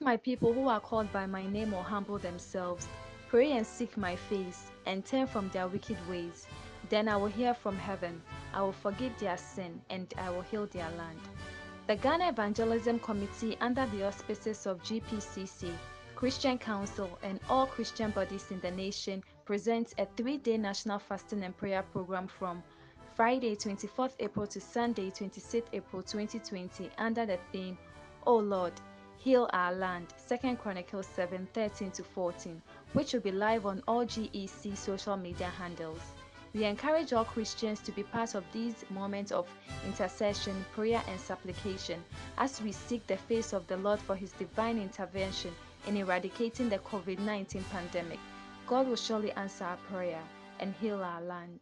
my people who are called by my name will humble themselves, pray and seek my face, and turn from their wicked ways, then I will hear from heaven, I will forgive their sin, and I will heal their land. The Ghana Evangelism Committee, under the auspices of GPCC, Christian Council, and all Christian bodies in the nation, presents a three day national fasting and prayer program from Friday 24th April to Sunday 26th April 2020 under the theme, O Lord, Heal Our Land, 2nd Chronicles 7 13 to 14, which will be live on all GEC social media handles. We encourage all Christians to be part of these moments of intercession, prayer, and supplication as we seek the face of the Lord for His divine intervention in eradicating the COVID 19 pandemic. God will surely answer our prayer and heal our land.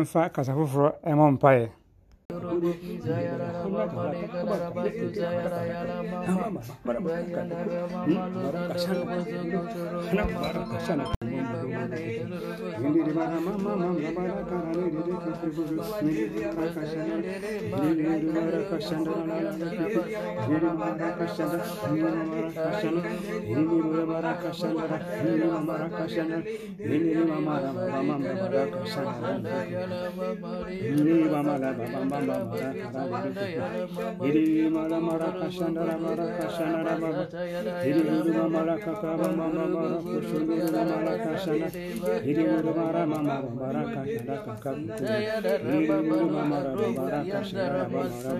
mfa kasa foforɔ ɛmɔ mpaeɛ Thank hmm? you. Mara Kashanda, Nini Mara Kashanda, Nini Mara Kashanda, Nini Mara Kashanda, Nini Mara Kashanda, Nini Mara Mama Mara Kashanda, Nini Mara Mama Mara Kashanda, Nini Mara Mara Kashanda, Mara Kashanda, Nini Mara Kakaba Mama Mara Kashanda, Mara Kashanda, Nini Mara Mama Mara Kashanda, Kakaba, Nini Mara Mara Kashanda, Mara Kashanda,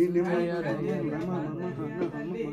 你你你你你你你你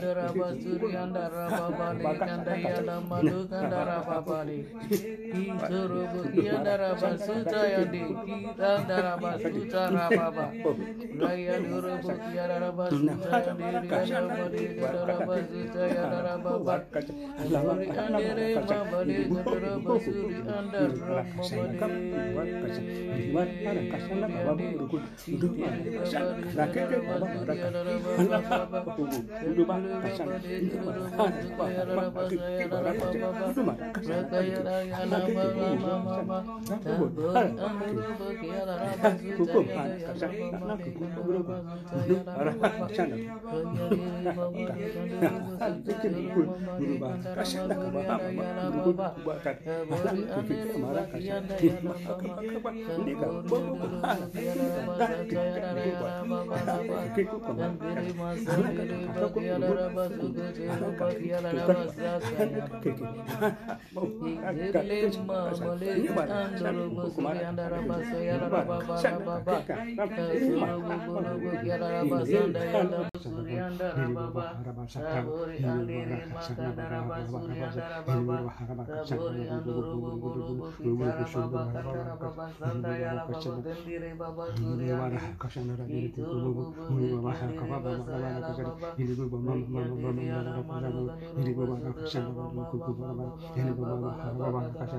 Darabasuri and Darababali and Dayana Madhuka Darababali Suru Bukia kita Suri andere Anak Isma Malikan Dulu Musuri Andara Basaya Raba Baraba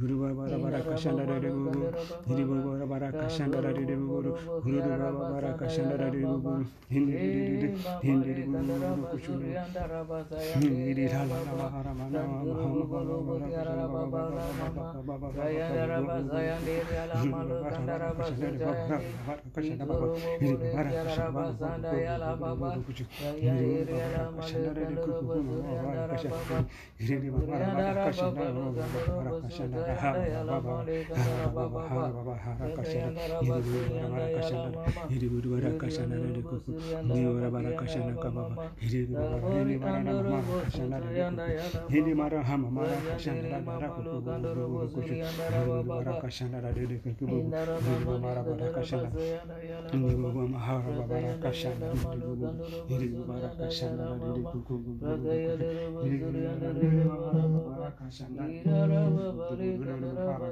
Hiri bara bara kashandara de gugu, hiri bara bara kashandara diri guru guru dura babara kashandara diri guru hindi diri diri hindi diri guru guru kuchuru hindi dhala nama harama nama mahamu bala bala bala bala bala bala bala Kashandara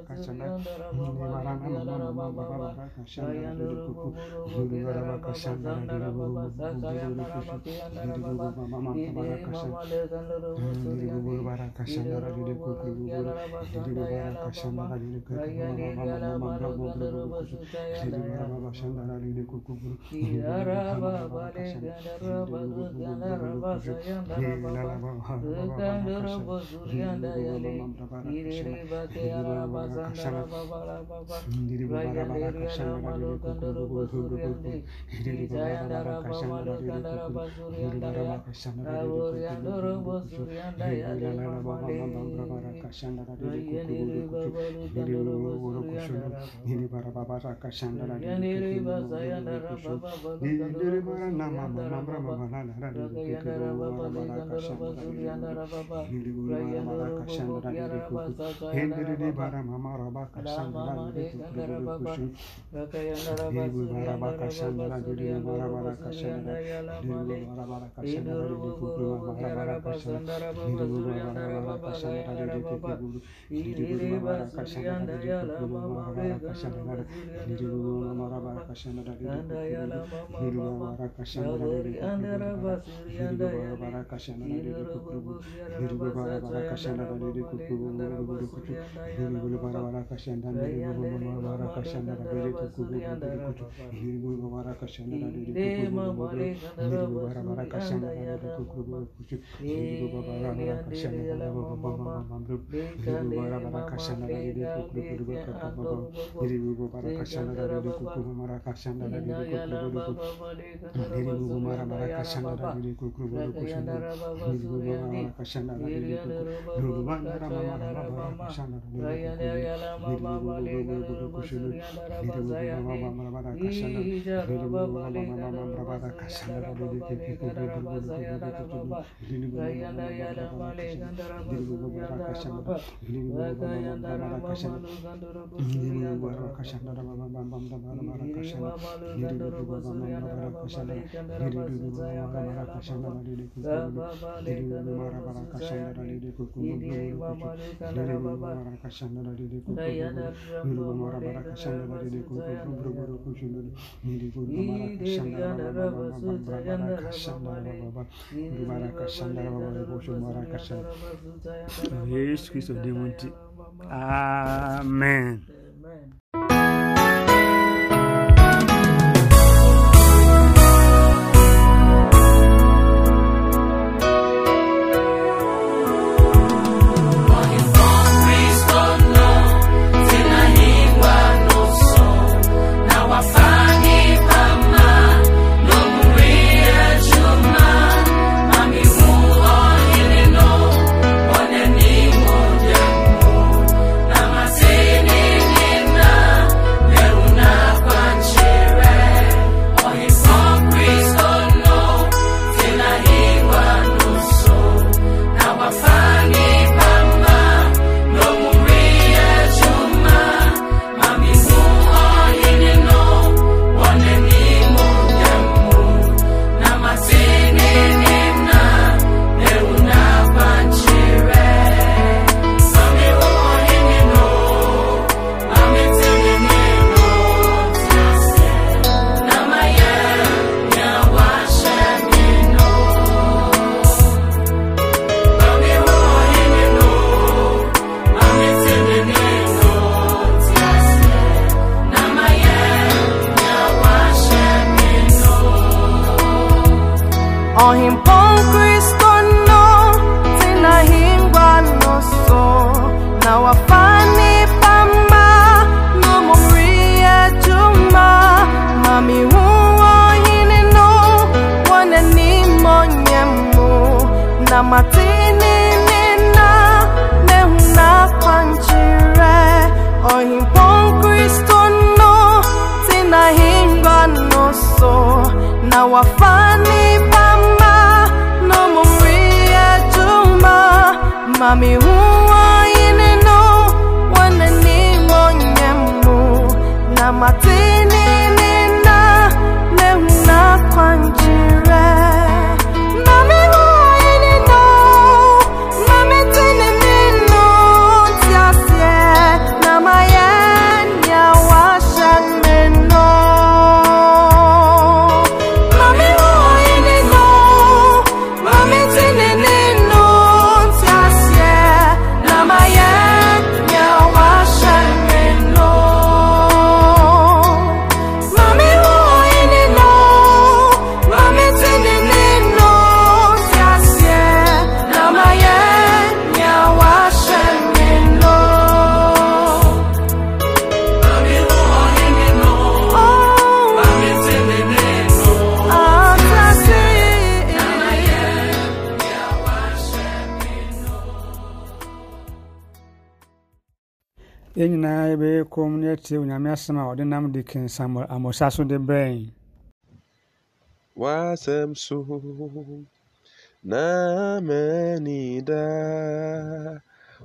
Kasana, Sendiri Hendiri di bara mama raba kasandra Kashandara Kushana Kashandara Amen. Na matini atie onyame asɛm a ɔde nam de kensam amɔsa so de brɛn Wasɛm so na manida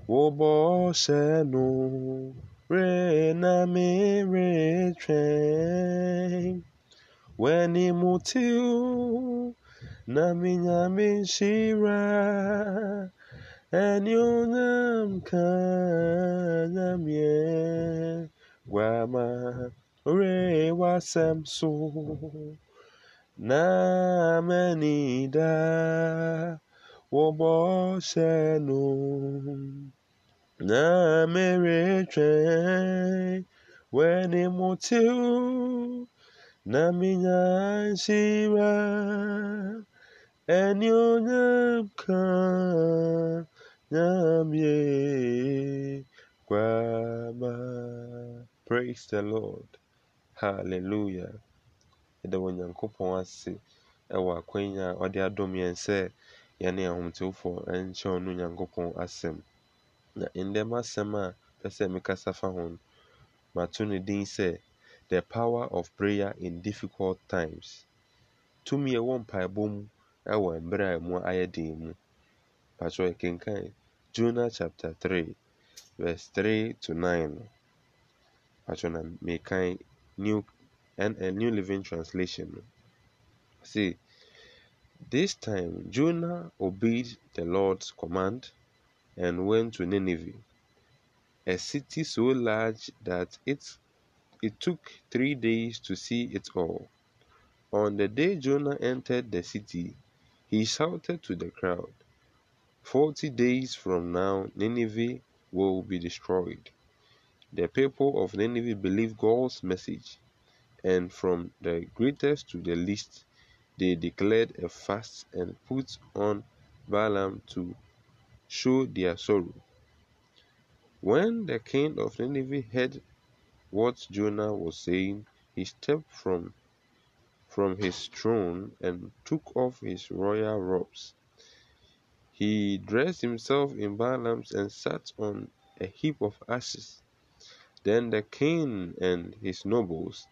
wobɔhyɛ no re na meretwɛn w'animutew na menyame nhyira ɛne onyam ka nyameɛ guama ore wasɛm so na manida wobɔhyɛ no na meretwɛn w'animutew na menya nhyira ɛne onyam ka nyamie guama praise the lord. Hallelujah. Yɛda wɔ nyankopɔn ase ɛwɔ akwanya a ɔde adom yɛn sɛ yɛne ahomtewfoɔ nkyɛ ɔno nyankopɔn asɛm. Na ndɛm asɛm a pɛ sɛ mekasa fa ho no mato ne din sɛ the power of prayer in difficult times. Tumi a ɛwɔ mpaebɔ mu ɛwɔ mmerɛ a mu ayɛ den mu. Patro yɛkenkan Jonah chapter 3 verse 3 to 9 no patro na mekan new and a new living translation See, this time Jonah obeyed the Lord's command and went to Nineveh a city so large that its it took three days to see it all. On the day Jonah entered the city, he shouted to the crowd, Forty days from now, Nineveh will be destroyed. The people of Nineveh believed God's message, and from the greatest to the least, they declared a fast and put on burlap to show their sorrow. When the king of Nineveh heard what Jonah was saying, he stepped from from his throne and took off his royal robes. He dressed himself in burlaps and sat on a heap of ashes. Then the king and his nobles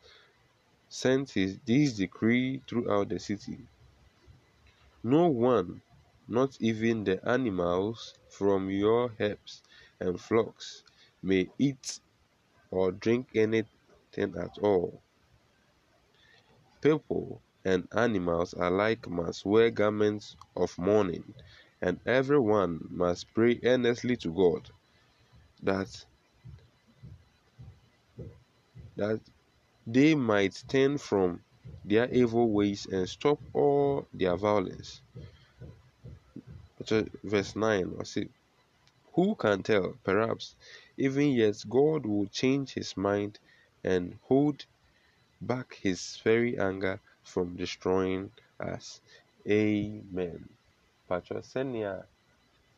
sent his, this decree throughout the city No one, not even the animals from your herds and flocks, may eat or drink anything at all. People and animals alike must wear garments of mourning, and everyone must pray earnestly to God that that they might turn from their evil ways and stop all their violence. Verse 9 I say, Who can tell? Perhaps even yet God will change his mind and hold back his very anger from destroying us. Amen. Patro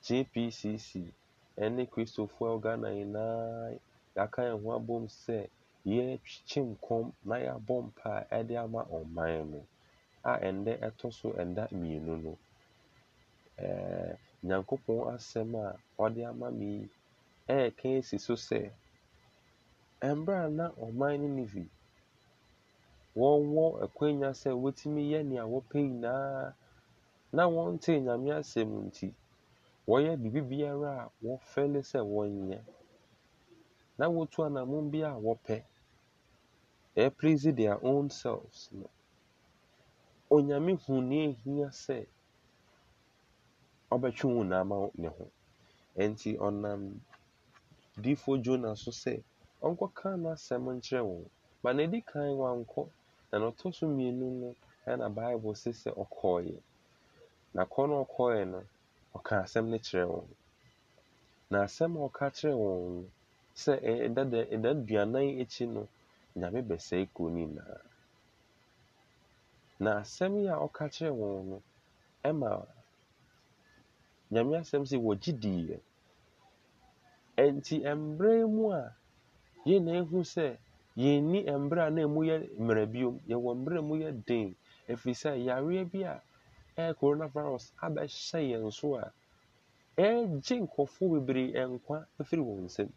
GPCC ɛne Kristofoɔ Ghana yɛaka yɛn ho abom sɛ yɛrekye nkɔm na yɛabɔ mpae de ama ɔman no a ɛndɛ ɛtɔ so ɛda mmienu no. Ɛɛ Nyankopɔn asɛm a ɔde ama me yi ɛreka esi so sɛ mmerɛ na ɔman Ninevi wɔwɔ akwannya sɛ wɔtumi yɛ nea wɔpɛ nyinaa na wɔntee Nyame asɛm nti wɔyɛ biribi biara a wɔfɛle sɛ wɔnyɛ na wɔtu anammɔn bi a wɔpɛ ɛplease their own selves no onyame hu nea ehia sɛ ɔbɛtwe wɔn nyinaa ama ne ho. Nti ɔnam difo Jona so sɛ ɔnkɔka n'asɛm nkyerɛ wɔn ma na edi kan wankɔ na na ɔtɔ so mmienu no ɛna Bible sɛ sɛ ɔkɔɔeɛ. Na kɔ no ɔkɔɔeɛ no ɔka asɛm no kyerɛɛ wɔn. Na asɛm a ɔka kyerɛɛ wɔn no sɛ ɛda da ɛda aduanan akyi no nyame bɛsɛe kuro no nyinaa. Na asɛm yi a ɔka kyerɛɛ wɔn no ɛma nyame asɛm sɛ wɔgye diiɛ. Ɛnti mmerɛ mu a yɛn na ehu sɛ yɛnni mmerɛ a na emu yɛ mmerɛ biom yɛwɔ mmerɛ a emu yɛ den. Ɛfiri sɛ yareɛ bi a ɛyɛ corona virus abɛhyɛ yɛn so a ɛregye nkurɔfoɔ bebree nkwa afiri wɔn nsam.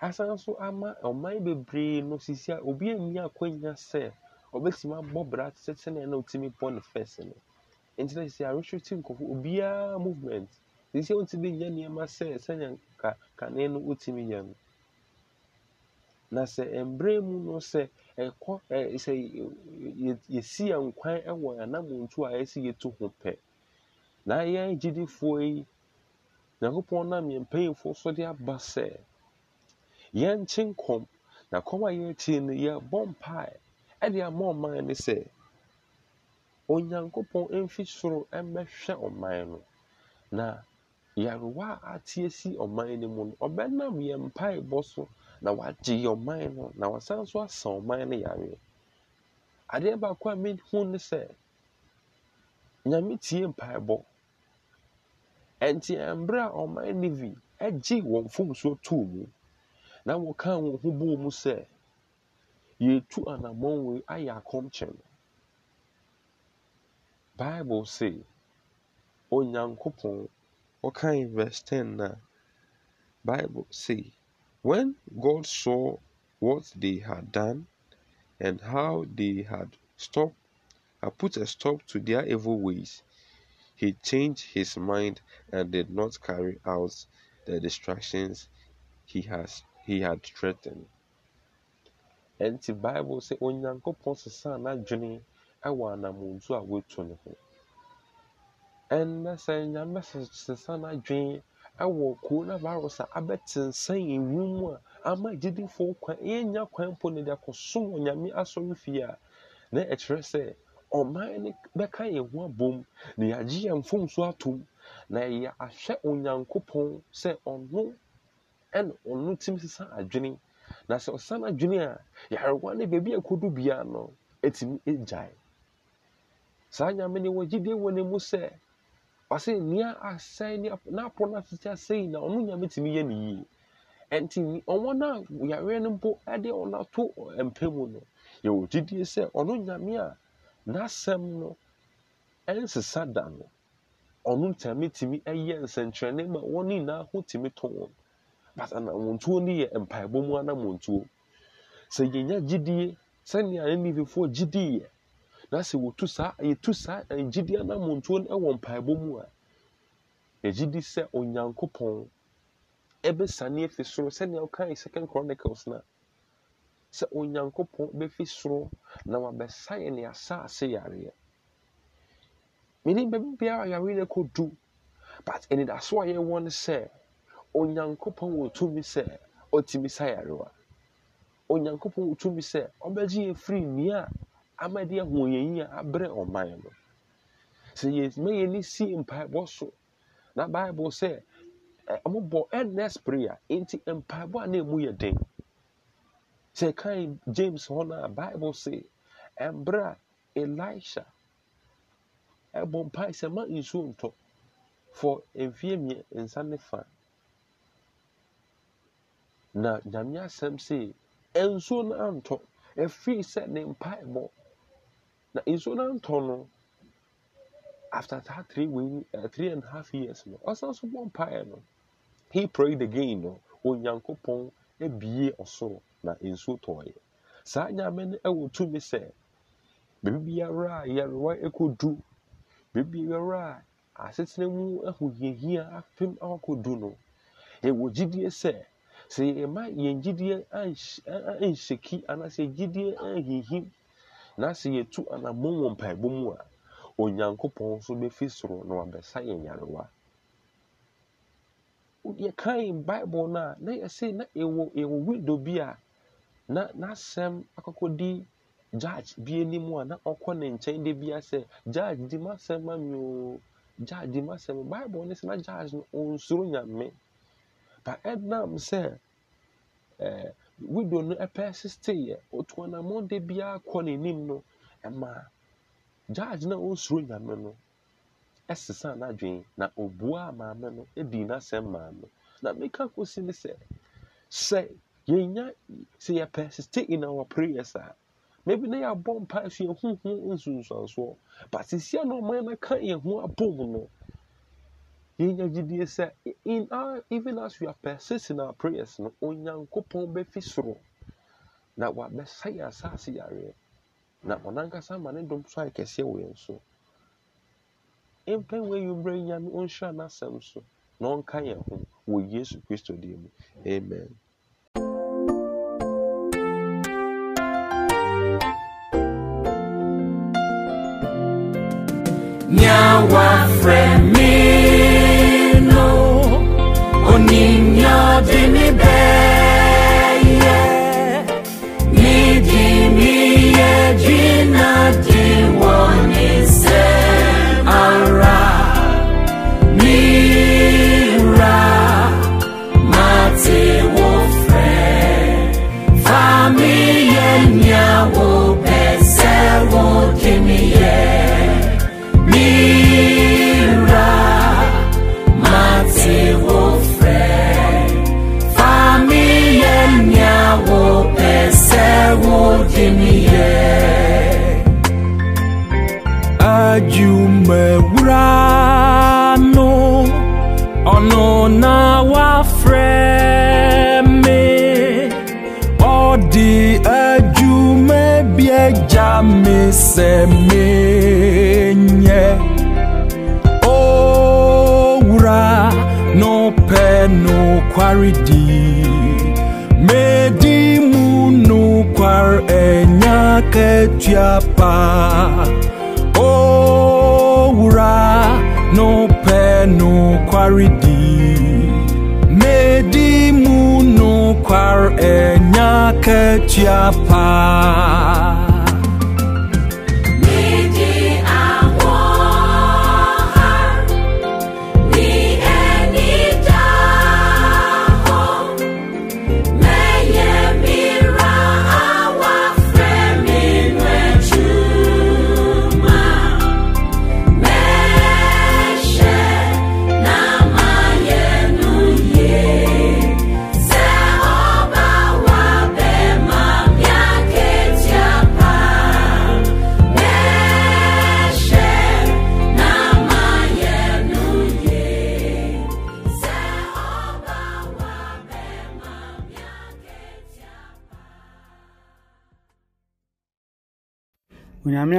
Asan so ama ɔman bebree no sisi a obi anni akwannya sɛ ɔbɛtumi abɔ bra sɛ sɛnea na ɔtumi bɔ ne first no. Nti na sisi arestricti nkurɔfoɔ obiara movement. Sisi a ɔntumi nyɛ nneɛma sɛ sɛnea ka kane no ɔtumi yɛ no. Na sɛ mmerɛ mu no sɛ ɛkɔ ɛ sɛ yɛ yɛsi yɛn kwan wɔ anamontu a yɛsi yɛtu ho pɛ. Na yɛn gyidifoɔ yi nyankopɔn nam yɛn mpanyinfoɔ so de aba sɛ yɛnkye nkɔm na kɔm a yɛrekye no yɛbɔ mpae ɛde ama ɔman no sɛ onyankopɔn mfi soro mmɛhwɛ ɔman no. Na yarewa a ate asi ɔman no mu no. Ɔbɛnam yɛn mpaebɔ so na wagye ɔman no. Na wasan so asa ɔman no yareɛ adeɛ baako a mehu ne sɛ nyame tie mpaebɔ ɛnti mmerɛ a ɔman nivi agye wɔn mfomsoɔ too mu. Na wɔka wɔn ho bɔɔ mu sɛ yɛtu anammɔn wei ayɛ akɔmkyɛm bible say onyankopɔn wɔkan verse 10 na bible say when god saw what they had done and how they had stopped had put a stop to their evil ways he changed his mind and did not carry out the distractions he has he had threatened. Ɛnti bible sɛ onyankopɔn sesaa n'adwene ɛwɔ anamontu a watu ne ho. Ɛnnɛ sɛ nyame sesa n'adwene ɛwɔ coronavirus a abɛtensɛn ewim a ama gyidifoɔ kwan yɛnya kwan mpo no de akɔsom wɔ asɔre fie a na ɛkyerɛ sɛ ɔman no bɛka yɛn ho abom na yɛagye yɛn mfomso atom na yɛ ahwɛ sɛ ɔno ɛna ɔno tim sesa adwene. Na sɛ ɔsan adwene a yarewa ne baabi a ɛkɔdu no ɛtumi gyae. Saa nyame ne wɔgyidie wɔ ne mu sɛ ɔsɛ nea asɛe n'apɔ no asese na ɔno nyame tumi yɛ ne yie. Ɛnti ɔwɔ no a yareɛ no mpo ɛde ɔno ato mpa mu no yɛwɔ gyidie sɛ ɔno nyame a n'asɛm no ɛnsesa da no ɔno ntame tumi ɛyɛ nsɛnkyerɛnne ma wɔn nyinaa ho tumi to wɔn. But anamontuo no yɛ mpaebɔ mu anamontuo sɛ yɛnya gyidie sɛnea ne nififoɔ gyidie yɛ na sɛ wɔtu saa yɛtu saa gyidie anamontuo no ɛwɔ mpaebɔ mu a yɛgyidi sɛ onyankopɔn. Ɛbɛsane afi soro sɛnea ɔkae second chronicles na sɛ onyankopɔn bɛfi soro na wabɛsa yɛ ne asase yareɛ menim baabi biara yare no kɔdu but anidaso a yɛwɔ no sɛ onyankopɔn wɔ tumi sɛ ɔtumi sa yarewa onyankopɔn wɔ tumi sɛ ɔbɛgye yɛ firi nnua a ama de a abrɛ ɔman no sɛ yɛma yɛni si mpaebɔ so. Na bible sɛ ɔmobɔ ɛnɛ prayer nti mpaebɔ a na ɛmu yɛ den. Sɛ kan james hɔ no a bible se ɛmberɛ a elisha ɛbɔ mpae sɛ ma nsuo ntɔ for mfeɛ mmiɛnsa ne fa. Na nyame asɛm se nsuo no antɔ. Ɛfiri sɛ ne mpaebɔ. Na nsuo no antɔ no after that three week, uh, three and a half years no ɔsan so bɔ mpaeɛ no. He prayed again no onyankopɔn abie ɔsoro na nsuo tɔɔeɛ. Saa nyame no ɛwɔ tumi sɛ baabi biara a yarewa ɛkɔdu baabi biara a asetena mu ahohiahia apem akɔdu no yɛwɔ gyidie sɛ sɛ yɛma yɛn gyidie anhyɛki anaasɛ gyidie anhinhim na sɛ yɛtu anammɔn wɔ mpaebɔ mu a onyankopɔn nso bɛfi soro na wabɛsa yɛn yarewa yɛkan bible no a na yɛse na ɛwɔ ɛwɔ widow bi a na n'asɛm akɔkɔdi judge bi anim a na ɔkɔ ne nkyɛn de bia sɛ judge di m'asɛm ma mi o judge di m'asɛm. Bible ne sɛ na judge no ɔnsoro nyame. Ba ɛnam sɛ ɛɛ widow no ɛpɛ siste yɛ otu anammɔn de bia kɔ n'anim no ɛma judge na ɔnsoro nyame no ɛsesa n'adwene na obua maame no edi n'asɛm maame na meka kosi ne sɛ sɛ yɛnya sɛ yɛ persist in our prayers a maybe na yɛabɔ mpa so yɛn ho ho nsunsuansoɔ. But sisia na ɔman no ka yɛn ho abom no in our even as we are persist in our prayers no onyankopɔn bɛfi soro. Na wabɛsa yareɛ na ɔnankasa ma ne dom so ayɛ kɛseɛ wɔ yɛn so. Mpɛn wɔ na amen. Nyawa fremino aridi medi munukwar enyaketiapa owura nopenukwaridi medi munukwar enyaketiapa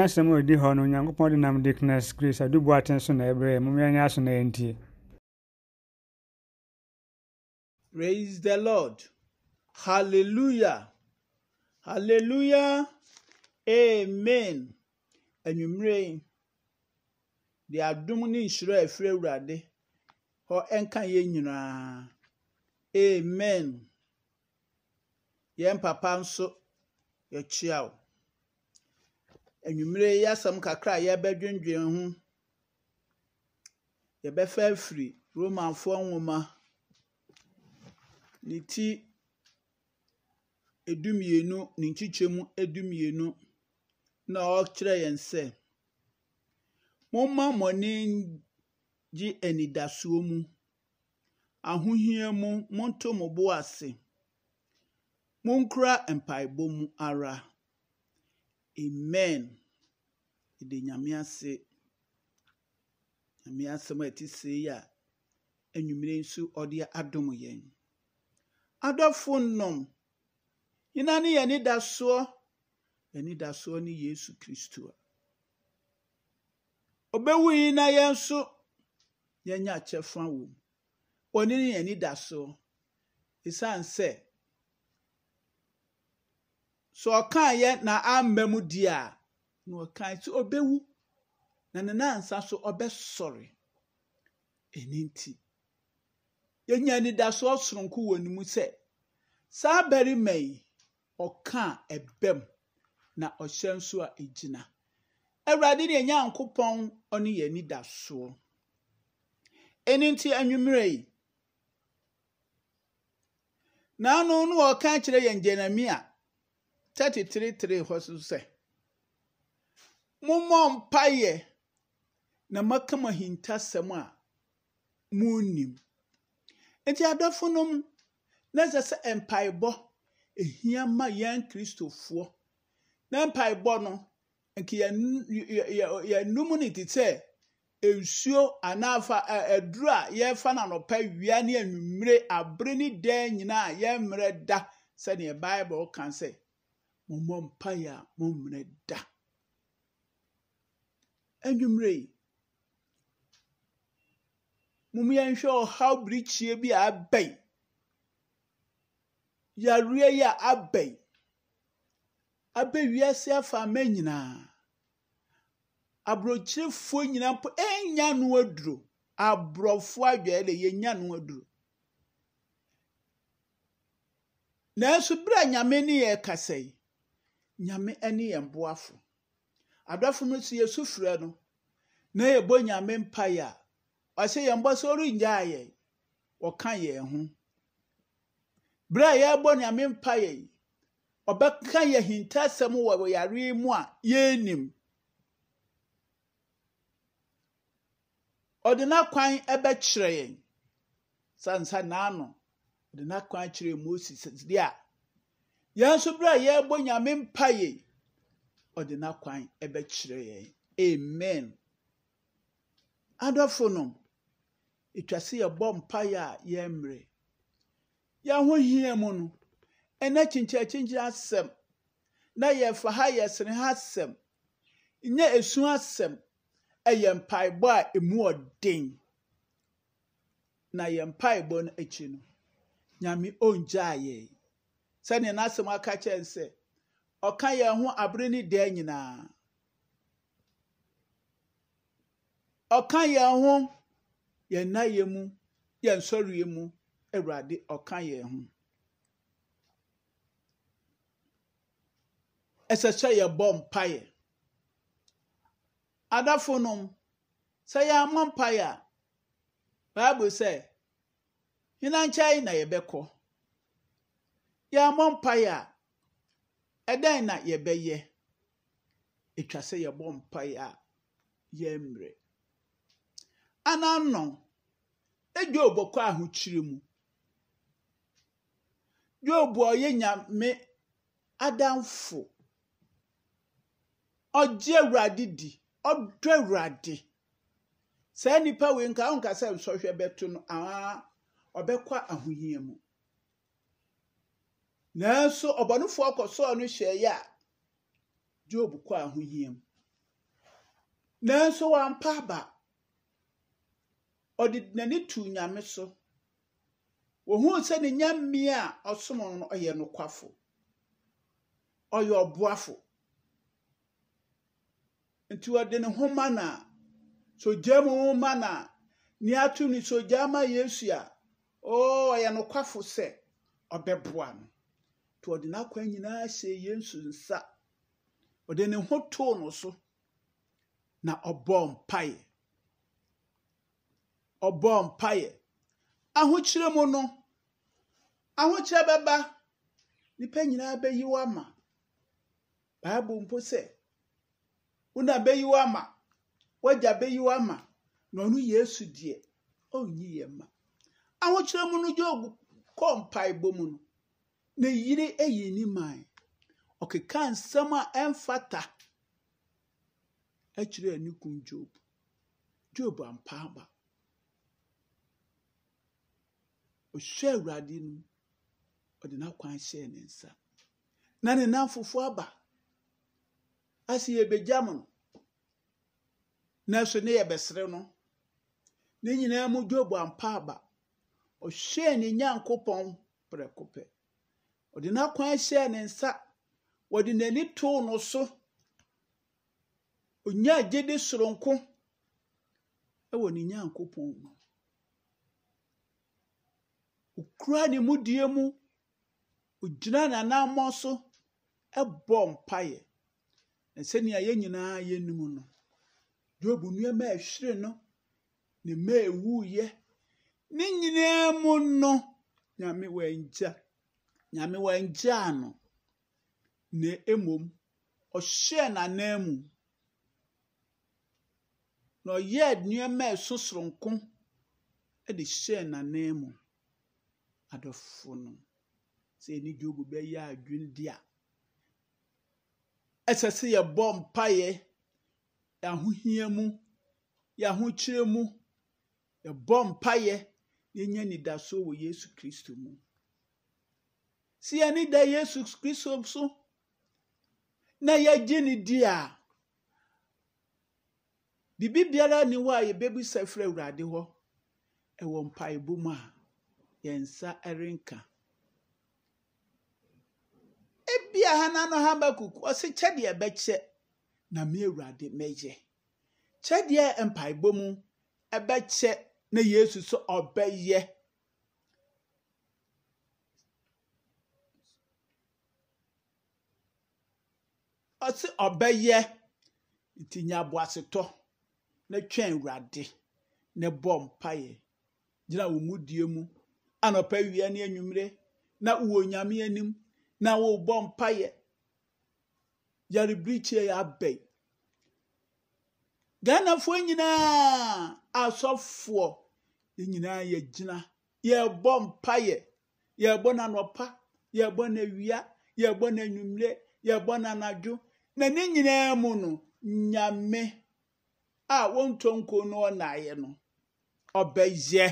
asɛm a ɔdi hɔ no onyankopɔn de nam dickness grace adubu aten so na ɛberɛ momeɛnyɛ aso na ɛntie Praise the Lord. Hallelujah. Hallelujah. Amen. Anwummere yi, de adom ne nhyira a ɛfiri Awurade hɔ ɛnka yɛn nyinaa. Amen. Yɛn papa nso, yɛkyia wo. Anwummere yi asɛm kakra a yɛbɛdwendwen ho. Yɛbɛfa afiri Romanfoɔ nwoma ne ti edumienu ne nkyekyɛmu edumienu na ɔkyerɛ yɛn sɛ momma mo gye anidasoɔ mu. Ahohia mu monto mo bo ase. Monkura mpaebɔ mu ara. Amen. Ɛde nyame ase. Nyame asɛm a ɛte sɛ yi a anwummere nso ɔde adom yɛn. Adɔfo nnom nyina ne yɛn anidasoɔ. Anidasoɔ ne yesu kristo a. Ɔbɛwu yi na yɛn nso yɛnya kyɛfa wɔ mu ɔne ne yɛn anidasoɔ. Ɛsiane sɛ sɛ ɔkaa na amma mu di a na ɔkaa sɛ ɔbɛwu. Na ne nansa so ɔbɛsɔre. Ɛno nti yɛnya anidasoɔ soronko wɔ ne mu sɛ saa barima yi ɔkaa ɛbɛm na ɔhyɛ nso a ɛgyina. Awurade ne nyankopɔn ɔne yɛn anidasoɔ. Ɛno nti anwummerɛ yi. Naano no ɔka kyerɛ yɛn jeremia 33:3 hɔ so sɛ mommɔ mpayɛ na maka mo ahintasɛm a munnim. Nti adɔfonom na ɛsɛ sɛ mpaebɔ ehia ma yɛn kristofoɔ. Na mpaebɔ no nka yɛn- yɛ- yɛ- yɛnum ne te sɛ nsuo anaafa aduru a yɛfa no anɔpa wia ne anwummere abere ne daa nyinaa a yɛmmerɛ da sɛdeɛ bible ka sɛ mommɔ mpaeɛ a mommmerɛ da. Anwummere yi. Mom yɛnhwɛ ɔhaw birikyie bi a yi yareɛ yi a aba yi aba wiase afaama nyinaa. Aborɔkyirefoɔ nyinaa mpo ɛnya no aduro. Aborɔfoɔ adwaeɛ de yɛnya no aduro. Nanso bere a nyame ne yɛ kasa yi nyame ne yɛn boafo adɔfo no so yɛsu frɛ no na yɛbɔ nyame mpaeɛ a ɔsɛ yɛn bɔ sɛ ɔrengyaa yɛn. Ɔka yɛn ho. Bere a yɛrebɔ nyame mpaeɛ yi ɔbɛka yɛ hintasɛm wɔ yare mu a yɛnnim. Ɔde n'akwan ɛbɛkyerɛ yɛn. Sansa n'ano ɔde n'akwan kyerɛ moses deɛ a yɛn nso bere a yɛrebɔ nyame mpaeɛ yi ɔde n'akwan ɛbɛkyerɛ yɛn. Amen. Adɔfo no etwa sɛ yɛbɔ mpaeɛ a yɛmmerɛ yɛn ho hia mu no ɛnɛ kyinkyɛnkyinkyɛn asɛm. Na yɛfa ha yɛsene ha asɛm. Nyɛ esu asɛm. Ɛyɛ mpaebɔ a emu ɔden na yɛ mpaebɔ no akyi no nyame ongyaa yɛn. Sɛnea n'asɛm aka kyerɛ sɛ ɔka yɛn ho abere ne deɛ nyinaa. Ɔka yɛn ho yɛn nnaeɛ mu yɛn nsɔreɛ mu awurade ɔka yɛn ho. Ɛsɛ sɛ yɛbɔ mpaeɛ. Adafonom sɛ yɛamɔ mpaeɛ a bible sɛ hena nkyɛn na yɛbɛkɔ? Yɛamɔ mpaeɛ a ɛdɛn na yɛbɛyɛ ɛtwa sɛ yɛbɔ mpaeɛ a yɛmmerɛ ananɔ edwob kɔ ahokyere mu. A ɔyɛ nyame adamfo. Ɔgye awurade di ɔdɔ awurade. Saa nipa wei nka ɔnka sɛ nsɔhwɛ bɛto no aa ɔbɛkɔ ahohia mu. Nanso ɔbɔnefoɔ kɔsɔɔ no hwɛeɛ a dwob kɔ ahohia mu. Nanso wampa aba. Ɔde n'ani tuu nyame so. Ohuu sɛ ne nyamea a ɔsom no no ɔyɛ nokwafo. Ɔyɛ ɔboafo. Nti ɔde ne ma na sogya mu ho ma ne ato ne sogya ma yesu a oo ɔyɛ nokwafo sɛ ɔbɛboa no. Nti ɔde n'akwan nyinaa hyɛ yesu nsa. Ɔde ne ho too no so na ɔbɔɔ mpaeɛ. Ɔbɔɔ mpaeɛ. Ahokyere mu no ahokyere bɛba. Nipa nyinaa bɛyi wo ama. Bible mpo sɛ wona bɛyi wo ama wagya bɛyi wo ama na ɔno yesu deɛ ɔnyi yɛ ma. Ahokyere mu no gyob kɔɔ mpaebɔ mu no. Ne yere ayi ne man. Ɔkeka nsɛm a ɛmfata akyerɛ ne kun dwob dwob ampa aba. Ɔhwɛ awurade no ɔde n'akwan hyɛɛ ne nsa. Na ne namfofo aba. Ase yɛbɛgya mo no. Nanso ne yɛbɛsere no. Ne nyinaa mu dwob ampa aba. Ɔhwɛɛ ne nyankopɔn prɛko pɛ. Ɔde n'akwan hyɛɛ ne nsa. Wɔde n'ani too no so. Onyaa gyede soronko ɛwɔ ne nyankopɔn mu. Okura ne mu die mu. Ogyina n'anammɔ so ɛbɔ mpaeɛ. Na sɛnea yɛn nyinaa yɛnim no dwob nneɛma a ɛhwere no ne mma a ɛwuiɛ ne nyinaa mu no nyame wangya nyame wangyaa no. Na mmom ɔhyɛɛ n'anan mu. Na ɔyɛɛ nneɛma ɛso soronko de hyɛɛ n'anan mu. Adɔfo no sɛ ɛne dwob bɛyɛ adwene di a ɛsɛ sɛ yɛbɔ mpaeɛ yɛahohia mu yɛahokyerɛ mu yɛbɔ mpaeɛ yɛnya nidaso wɔ yesu kristo mu. Yɛne da yesu kristo so na yɛgye ne di a biribi biara ni hɔ a yɛbɛbisa firi awurade hɔ ɛwɔ mpaebɔ mu a yɛn nsa renka ebia ha na no habakuk ɔse kyɛdeɛ bɛkyɛ na me awurade mɛyɛ kyɛdeɛ mpaebɔ mu ɛbɛkyɛ na yesu so ɔbɛyɛ ɔse ɔbɛyɛ. Nti nya aboasetɔ na twɛn awurade na bɔ mpaeɛ. Gyina wo mu die mu. Anɔpa wia ne anwummere na wowɔ nyame anim na worebɔ mpaeɛ. Yarebirikyie yɛ abɛn. Ghanafoɔ nyinaa asɔfoɔ yɛn nyinaa yɛgyina. Yɛrebɔ mpaeɛ. Yɛrebɔ n'anɔpa yɛrebɔ n'awia yɛrebɔ n'anwummere yɛrebɔ n'anadwo na ne nyinaa mu no nyame a wɔntɔ no ɔnaeɛ no ɔbɛyɛ.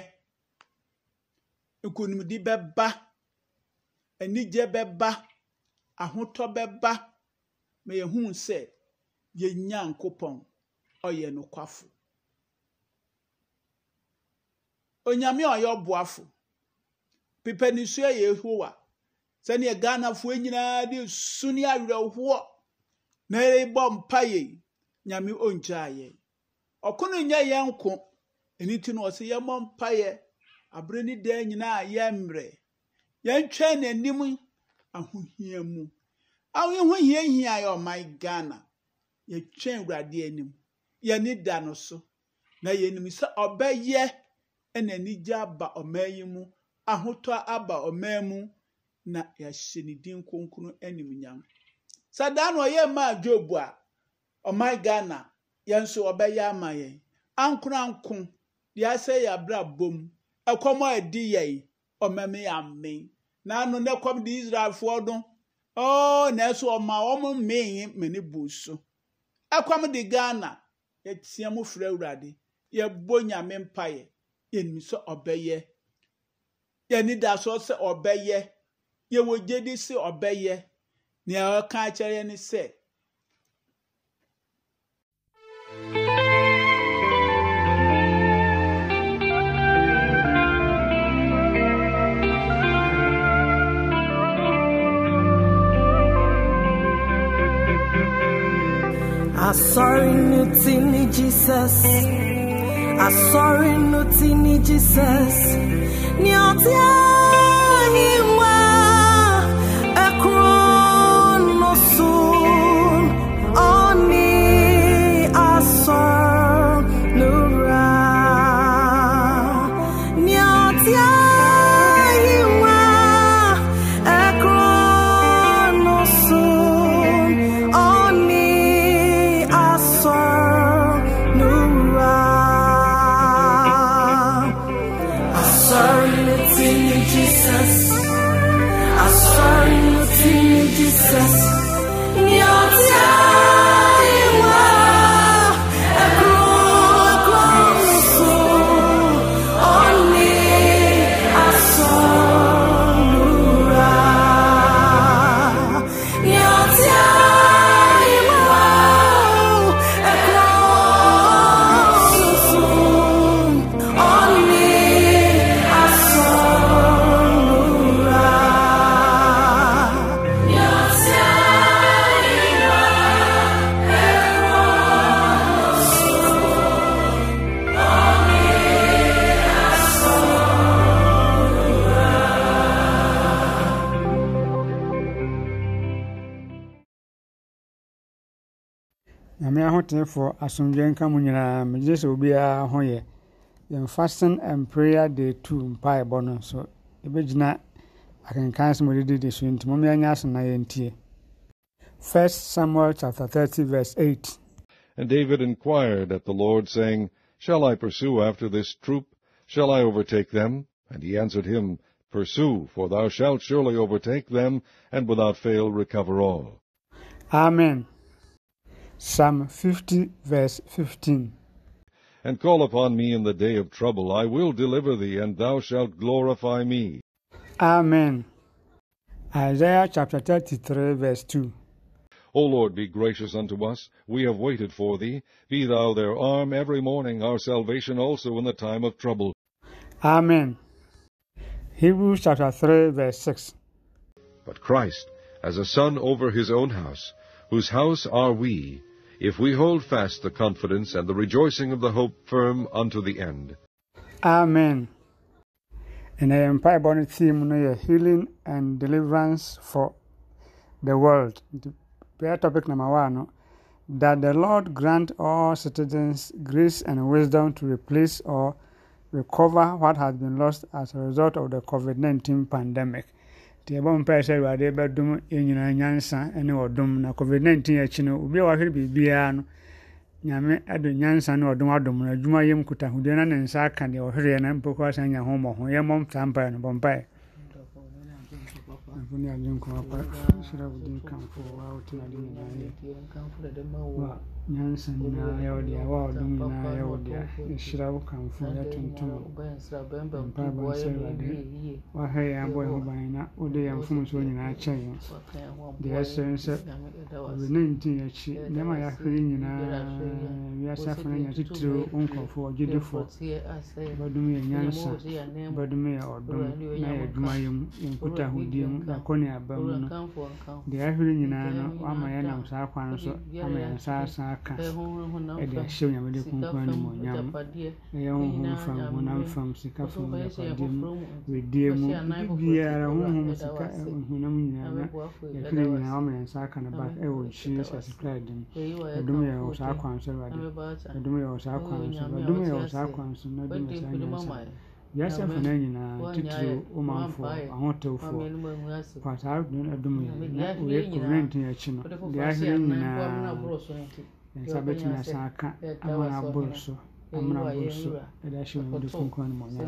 Nkonimdi bɛba anigye bɛba ahotɔ bɛba. Ma yɛhu sɛ yɛn nyankopɔn ɔyɛ nokwafo. Onyame a ɔyɛ ɔboafo pepa ne yɛ yehowa. Ghanafoɔ nyinaa de su ne awerɛhoɔ na yɛbɔ mpaeɛ nyame ɔngyaa yɛn ɔko no nyɛ yɛn nko ɛno nti no ɔsɛ yɛmmɔ mpaeɛ abere ne daa nyinaa yɛmmerɛ. Yɛntwɛn n'anim ahohia mu. Ahoyɛ ho hia hia yɛ ɔman ghana. Yɛtwɛn awurade anim. Yɛne da no so. Na yɛnim sɛ ɔbɛyɛ ɛna anigye aba ɔman yi mu ahotɔ aba ɔman mu na yɛahyɛ ne din kronkron animuonyam sɛ daa na ɔyɛ maa job a ɔman ghana yɛn nso ɔbɛyɛ ama yɛn. Ankoranko deɛ asɛ yɛ abrabɔ mu. Ɛkɔm a ɛdi yɛn ɔmɛme amen n'ano ne kɔm de israelfoɔ no ɔɔ nanso ɔma wɔn mmee mene bu so. Ɛkɔm de ghana yɛteɛ mu frɛ awurade. Yɛbɔ nyame mpaeɛ. Yɛnim sɛ ɔbɛyɛ. Yɛni da so sɛ ɔbɛyɛ. Yɛwɔ gyedi sɛ ɔbɛyɛ. Nea ɔka akyerɛ ne sɛ Asọ̀rì nù tí ní Jesus. Asọ̀rì nù tí ní Jesus. Àhìnwá ahotefoɔ asomdwe nka mu nyinaa megye sɛ obiara ho yɛ yɛn fasting and prayer day two mpaebɔ no so yɛbɛgyina akenkan sɛ mɔdede de so nti mom yɛnyɛ ase na yɛntie first samuel chapter 30 verse 8 And David inquired at the Lord, saying, Shall I pursue after this troop? Shall I overtake them? And he answered him, Pursue, for thou shalt surely overtake them, and without fail recover all. amen psalm 50 verse 15 And call upon me in the day of trouble. I will deliver thee, and thou shalt glorify me. amen isaiah chapter 33 verse 2 O Lord, be gracious unto us. We have waited for thee. Be thou their arm every morning, our salvation also in the time of trouble. amen hebrews chapter 3 verse 6 But Christ, as a son over his own house, whose house are we, if we hold fast the confidence and the rejoicing of the hope firm unto the end. Amen. And the mpaebɔ no theme no healing and deliverance for the world. The prayer topic number one that the Lord grant all citizens grace and wisdom to replace or recover what has been lost as a result of the COVID-19 pandemic. Nti yɛbɔ mpae sɛ Awurade bɛdom yɛn nyinaa nyansa ne ɔdom na COVID-19 akyi no obi a wahwere biribiara no nyame ade nyansa ne ɔdom adom no. Adwuma yɛm kutahodie na ne nsa aka deɛ ɔhwereɛ na mpo kɔ asan nya ho mmɔho yɛmmɔ saa mpae no bɔ mpae. Afuni ajenko hapa shira budin kamfo wa utina dini na ye nyansa nyinaa yɛ wo deɛ wa ɔdom nyinaa yɛ wo deɛ yɛhyira wo kamfo yɛtontom mpaebɔ nsɛ awurade wahwɛ yɛn abɔ yɛn ho ban na wode yɛn mfomsoɔ nyinaa kyɛ yɛn deɛ ɛsrɛ sɛ covid-19 akyi nneɛma a yɛahwere nyinaa wiase afo no nya titire wo nkurɔfoɔ ɔgyedefoɔ bɛdom yɛ nyansa bɛdom yɛ ɔdom na yɛ adwumayɛ mu yɛn nkutahodie mu yɛakɔ ne aba mu no deɛ ahwere nyinaa no wama yɛnam saa kwan so ama yɛn nsa asa aka ɛde ahyɛ onyamede kronkron animuonyam ɛyɛ honhom fam honam fam sika fam yapadeɛ mu wedie mu bibiara honhom sika honam nyinaa na yɛhwere nyinaa wama yɛn nsa aka no back ɛwɔ jesus christ mu ɛdom yɛ wɔ saa kwan so awurade ɛdom yɛ wɔ saa kwan so ɛdom yɛ wɔ saa kwan so na ɛdom yɛ saa nyansa wiase mfona nyinaa titiri womanfoɔ ahotewfoɔ fa saa ɛdom yɛ na wɔyɛ covid-19 akyi no deɛ ahere nyinaa nsa bɛtumi asan aka amana abɔ so amana abɔ so ɛde ahyɛ wɔn de kunkun ne mɔnyɛ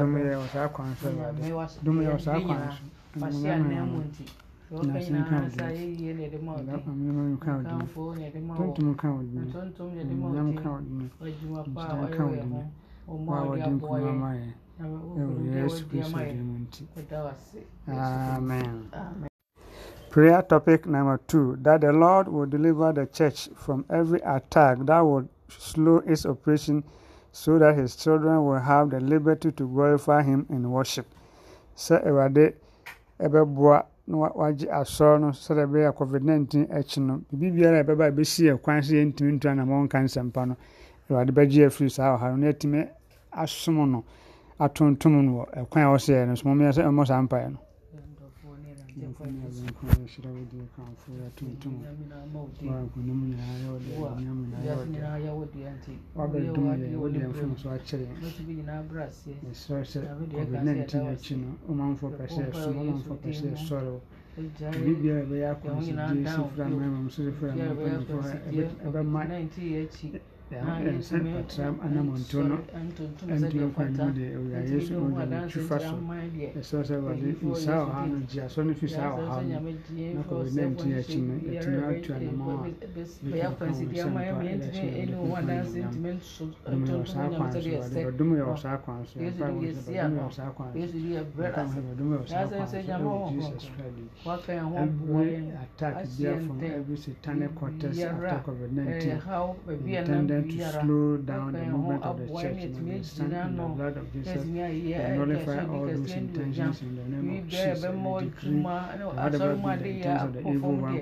dɔm yɛ wɔ saa kwan so ɛwade dɔm yɛ wɔ saa kwan so ɛmɔnyɛ mɛnyɛ nase nka ɔdini ɔmɛma mi ka ɔdini tuntum ka ɔdini ɔnyam ka ɔdini ɔgyina ka ɔdini wa ɔdi nkuma ma yɛ ɛwɔ yɛsu kristu di mu nti amen. Prayer topic number two that the Lord will deliver the church from every attack that would slow its operation so that his children will have the liberty to glorify him in worship. Sɛ wagye asɔr no sɛdeɛ ɛbɛyɛ covid nineteen akyi no biribi biara a ɛbɛba a ɛbɛsi yɛ kwan so yɛntumi ntu anammɔn nka nsɛmpa no. Awurade bɛgye afiri saa ɔhaw no. Na yɛtumi asom no atontom no wɔ ɛkwan a wɔsɛ yɛ no. So mɔmyɛ sɛ ɛmmɔ saa mpaeɛ no enfunira bugyeka nfuula tuntumu wagunumunayaodenyamuyayodewagedumuyaodenfumuswakire esose covid-19 ekino omanfokasa esomo omanfokasa esoro bibia ɛbɛyɛ akɔnsidesi fura mɛma musoso fura mɛma ɛbɛma yɛnsɛpatram ana mɔntɔno ɛntoɛ kwan mu deɛ awurayɛ so mu da notwi fa so ɛsɛ sɛ wɔde nsaa ɔha no gye asɔ no fi saa ɔha no na kɔwe na ntumi akyi no yɛtumi atu anama a bɛdom yɛ wɔ saa kwan so bɛdom yɛ wɔ saa kwan so bɛdom yɛ wɔ saa kwan so jesus christ every attack biafom every satanic contest after covid-19 intended to slow down the movement of the church and we stand in the blood of Jesus. and nullify all those intentions in the name of Jesus. and decree whatever be the intents of the evil one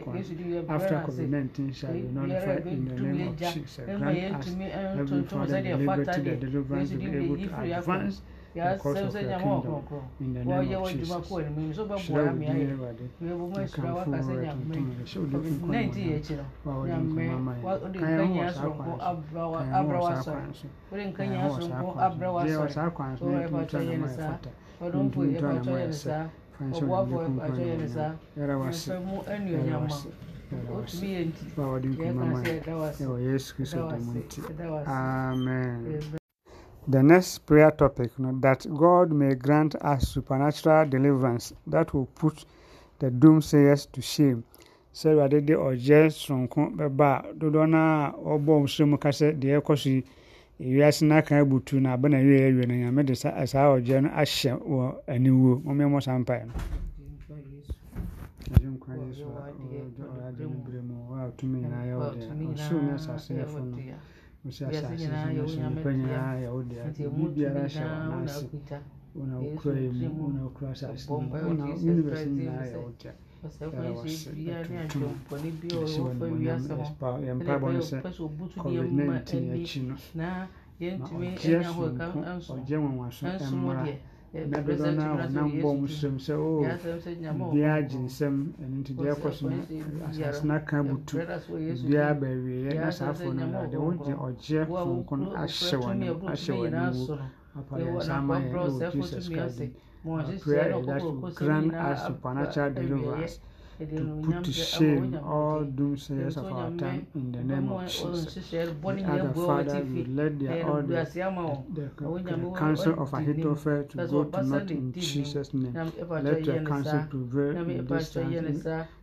after COVID-19 shall be nullified in the name of Jesus. Grant us, Heavenly Father, the liberty, the deliverance to be able to advance yasɛm sɛ nyame ɔkrɔnkrɔn wɔyɛ w'adwuma kɔɔ ne mmom so bɛboa me ayɛ mɛbu ma asura waka sɛ nyame na nti yɛ akyi no abra w'asɔre wode nkanya soronko abra w'asɔre wɔyɛ patɔ yɛ ne saa wɔde mpo yɛ patɔ yɛ ne saa ɔboafo yɛ patɔ yɛ ne saa mɛfɛ mu anuonyam ma otumi yɛ nti yɛka sɛ ɛda w'ase ɛda w'ase ɛda w'ase amen. The next prayer topic you know, that God may grant us supernatural deliverance that will put the doomsayers to shame. Sɛ Awurade de ɔgyɛ sononko bɛba a dodoɔ no a ɔbɔ nsuo mu ka sɛ deɛ ɛkɔ so yi ewiase no aka abutu na aba na wie awie no nyame de sa- saa ɔgyɛ no ahyɛ wɔ aniwuo mɔmmɛmmɔ saa mpaeɛ no Agye nkwa Yesu a ɔwɔ ɔyɛ no berɛ mu wo a tumi nyinaa yɛ wo dea ɔsoro ne asase yɛfo no biribiara hyɛ w'anase wona wokura mu wona wokura asase no wona wo universe sɛ covid-19 akyi no na ɔgye asom nko ɔgye nabịa na mbọ nsọm sị o bịa gye ɛno nti deɛ akɔ so no asase n'aka butu bia bɛwieɛ na saa afọ no ade wogye ɔgyeɛ fonko no ahyɛ wɔn ahyɛ wɔn aniwu apa yɛn nsa ama yɛn jesus christ din i that you grant us supernatural deliverance to put to shame all doomsayers of our time in the name of Jesus. We the Father, you let their all the, the, the counsel of Ahithophel to go to naught in Jesus' name. Let your counsel prevail in this time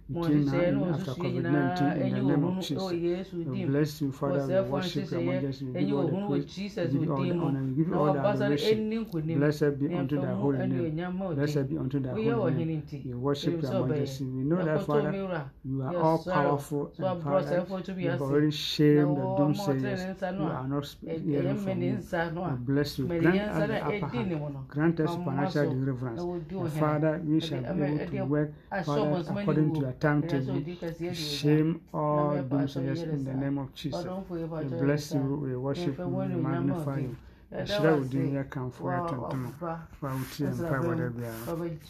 and after COVID-19 in the name of Jesus. We bless you, Father. We worship your majesty. We give you all the praise. We give you all the honor. We give you all the adoration. Blessed be unto thy holy name. Blessed be unto thy holy name. We worship your majesty. We know that, Father, you are all powerful and Father, you have already shamed the doomsayers. You are not hearing from you. We bless you. Grant us the upper hand. Grant us supernatural deliverance. Father, we shall be able to work, Father, according to your timetable. Shame all doomsayers in the name of Jesus. We bless you, we worship you, we magnify you. Ɛhyira wo din yɛ kamfo yɛ tontom wa wotie mpa bɔ da biara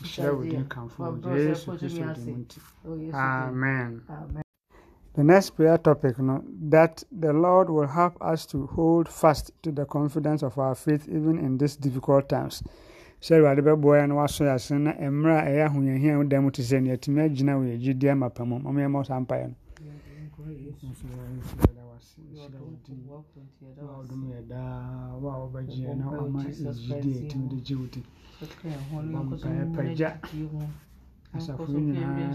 ɛhyira wo din kamfo wɔ yesu kristo din nti amen. The next prayer topic, no, that the Lord will help us to hold fast to the confidence of our faith even in these difficult times. Sɛ awurade bɛboa yɛ no wasɔ yɛ ase na mmerɛ a ɛyɛ ahohiahia a woda mu te sɛ ne yɛtumi agyina wɔ yɛgyidie amapa mu ɔmo yɛmmɔ saa mpaeɛ no ɔdom yɛ daa asafo nyinaa ne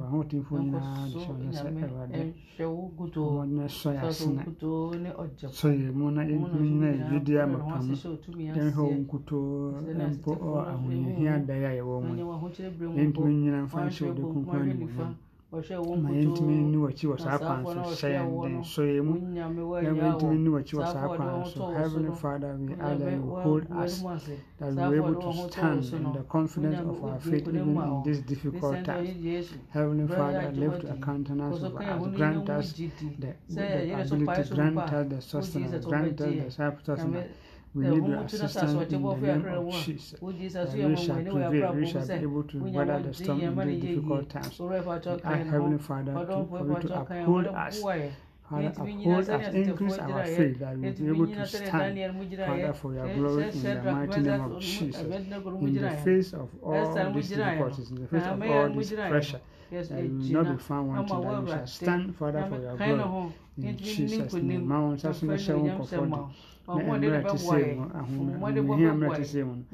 wahotemfoɔ nyinaa de hyɛ ɔnyɛ sɛ awurade ɔmɔdena sɔ yɛ ase na sɔ yɛ mu na yɛntumi nyina yɛgyidie amapa mu yɛnhwɛ wo nkutoo mpo ɔ ahohiahia da yɛ a yɛwɔ mu yɛntumi nyina mfa nhyɛ wo de kunkun animuonyam ma yɛntumi nni w'akyi wɔ saa kwan so hyɛ yɛn den sɔ yɛ mu. Na yɛntumi nni w'akyi wɔ saa kwan so heavenly father we ask that you hold us that we are able to stand in the confidence of our faith even in these difficult times heavenly father lift your countenance over us grant us the, the ability grant us the sustenance grant us the sustenance we need your assistance in the name of Jesus. That we shall prevail, we shall be able to weather the storm in these difficult times. Ask Heavenly Father to, for you to uphold us. Father, uphold us, increase our faith that we will be able to stand, Father, for your glory in the mighty name of Jesus. In the face of all these difficulties, in the face of all this pressure, that we will not be found wanting, that we shall stand, Father, for your glory. In Jesus' name, ma wɔn nsa so na hyɛ wɔn kɔkɔ do na mmerɛ te sɛ mu ahohia mmerɛ te sɛ mu no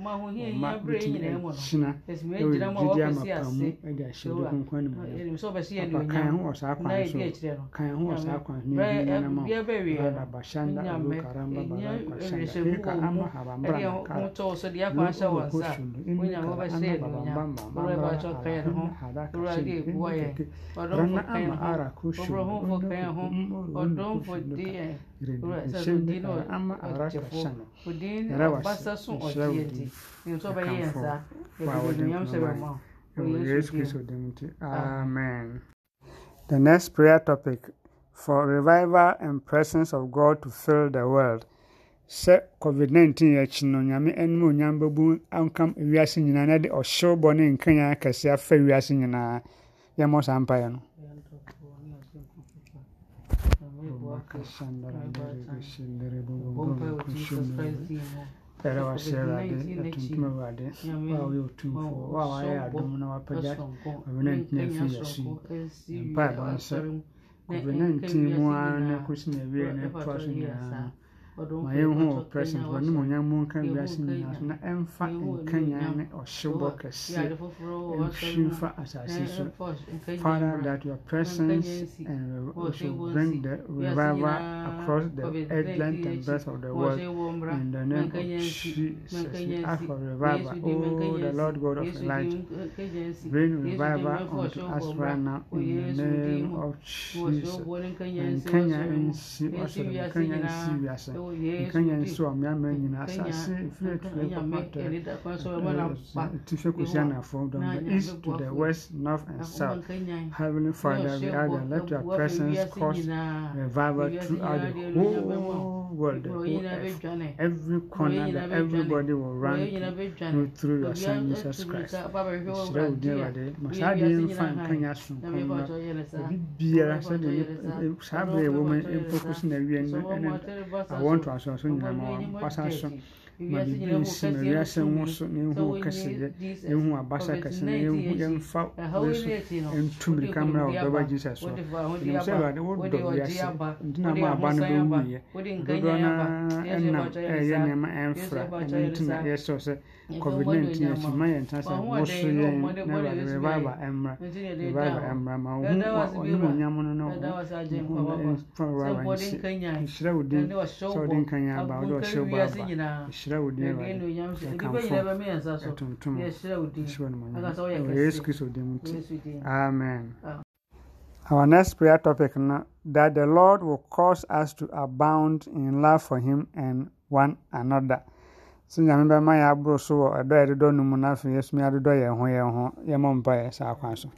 ɔma bɛtumi ahyina ɛwɔ gyidi amapa mu de ahyɛ de kronkron ne mu papa kan ho wɔ saa kwan so kan ho wɔ saa kwan so ne bi nana ma rada bashanda alu karamba baba kwashanda heka ama habambra na kara luko koshundu inni kara ana babambamba mambra harahun haraka shin inni keke rana ama ara koshundu ɔdɔnfo deɛ Shende ama araka shano. odin ɔbasa so ɔteɛ din. nso ɔbɛyɛ yɛn Yɛkamfo. saa Wa wo din yɛbɛdunyam sɛ bɛma In Jesus Christ's name, Amen. The next prayer topic for revival and presence of God to fill the world. Sɛ COVID-19 yɛ akyi no, Nyame anim onyam bɛbu ankam wiase nyinaa na de ɔhyew bɔ ne nkanya kɛse afa wiase nyinaa. Yɛmmɔ saa mpaeɛ no. Ɛrɛ wase Awurade, atuntum Awurade, wo a woyɛ otumfoɔ, wo a woayɛ adom na woapagya COVID-19 afiri yɛso yi. Mpaebɔ no sɛ COVID-19 mu ara na kɔsi na awie na ɛtoa so nyinaa ma yɛnhu wɔ present wɔ ne monyam mu nka wiase nyinaa so na ɛmfa nkanya ne ɔhyewbɔ kɛseɛ ɛmfiri mfa asase so. Father, that your presence and also bring the revival across the earth, length, and breadth of the world. In the name of Jesus, we ask for revival. Oh, the Lord God of Elijah, bring revival unto us right now in the name of Jesus. And Kenya nsi ɔsoro Kenya nsi wiase Kenya nsi ɔmeama nyinaa asase efiri etire kɔkɔtɔ etife kosi anafo from the east to the west, north and south. Heavenly Father, we ask that let your presence cause revival throughout the whole world, the whole earth, every corner that everybody will run through, through your Son Jesus Christ. Hyerɛ wo din Awurade, ma saa adeɛ yi mfa nkanya sonkɔn mmra. Obi biara sɛdeɛ saa berɛ a ɛwɔ mu mpo kɔsi na awie no ɛne awɔ 转身是，是你看嘛，八三十。ma biribi nsi ma wiase ho so na ehu ɔkɛseyɛ ehu abasa kɛse na ehu yɛnfa wɔn so ntu mirika mmerɛ a ɔbɛba jesus so ɛnum sɛ ɛwɛade wɔdɔ wiase ntina ma aba no bɛwuiɛ dodoɔ naa ɛnam ɛyɛ nneɛma ɛnfra ɛno nti na yɛsɛ sɛ covid nineteen akyi ma yɛn ntina sɛ wɔso yɛn na ɛwɛade revival ɛmmra revival ɛmmra ma wo ho ɔne mo nyam no na wo ho ɛnfa revival nsi nhyira wo din sɛ ɔde nkanya aba ɔde ɔhyɛ wo ba aba nhyira wo din awurade yɛkamfo ɛtontom nhyira no manyam ɛwɔ yesu kristo din nti amen. Our next prayer topic now that the Lord will cause us to abound in love for Him and one another. sɛ nyame bɛma yɛ aboro so wɔ ɛdɔ a yɛde dɔ no mu na afei yɛsumi adodɔ yɛn ho yɛn ho yɛmmɔ mpaeɛ saa kwan so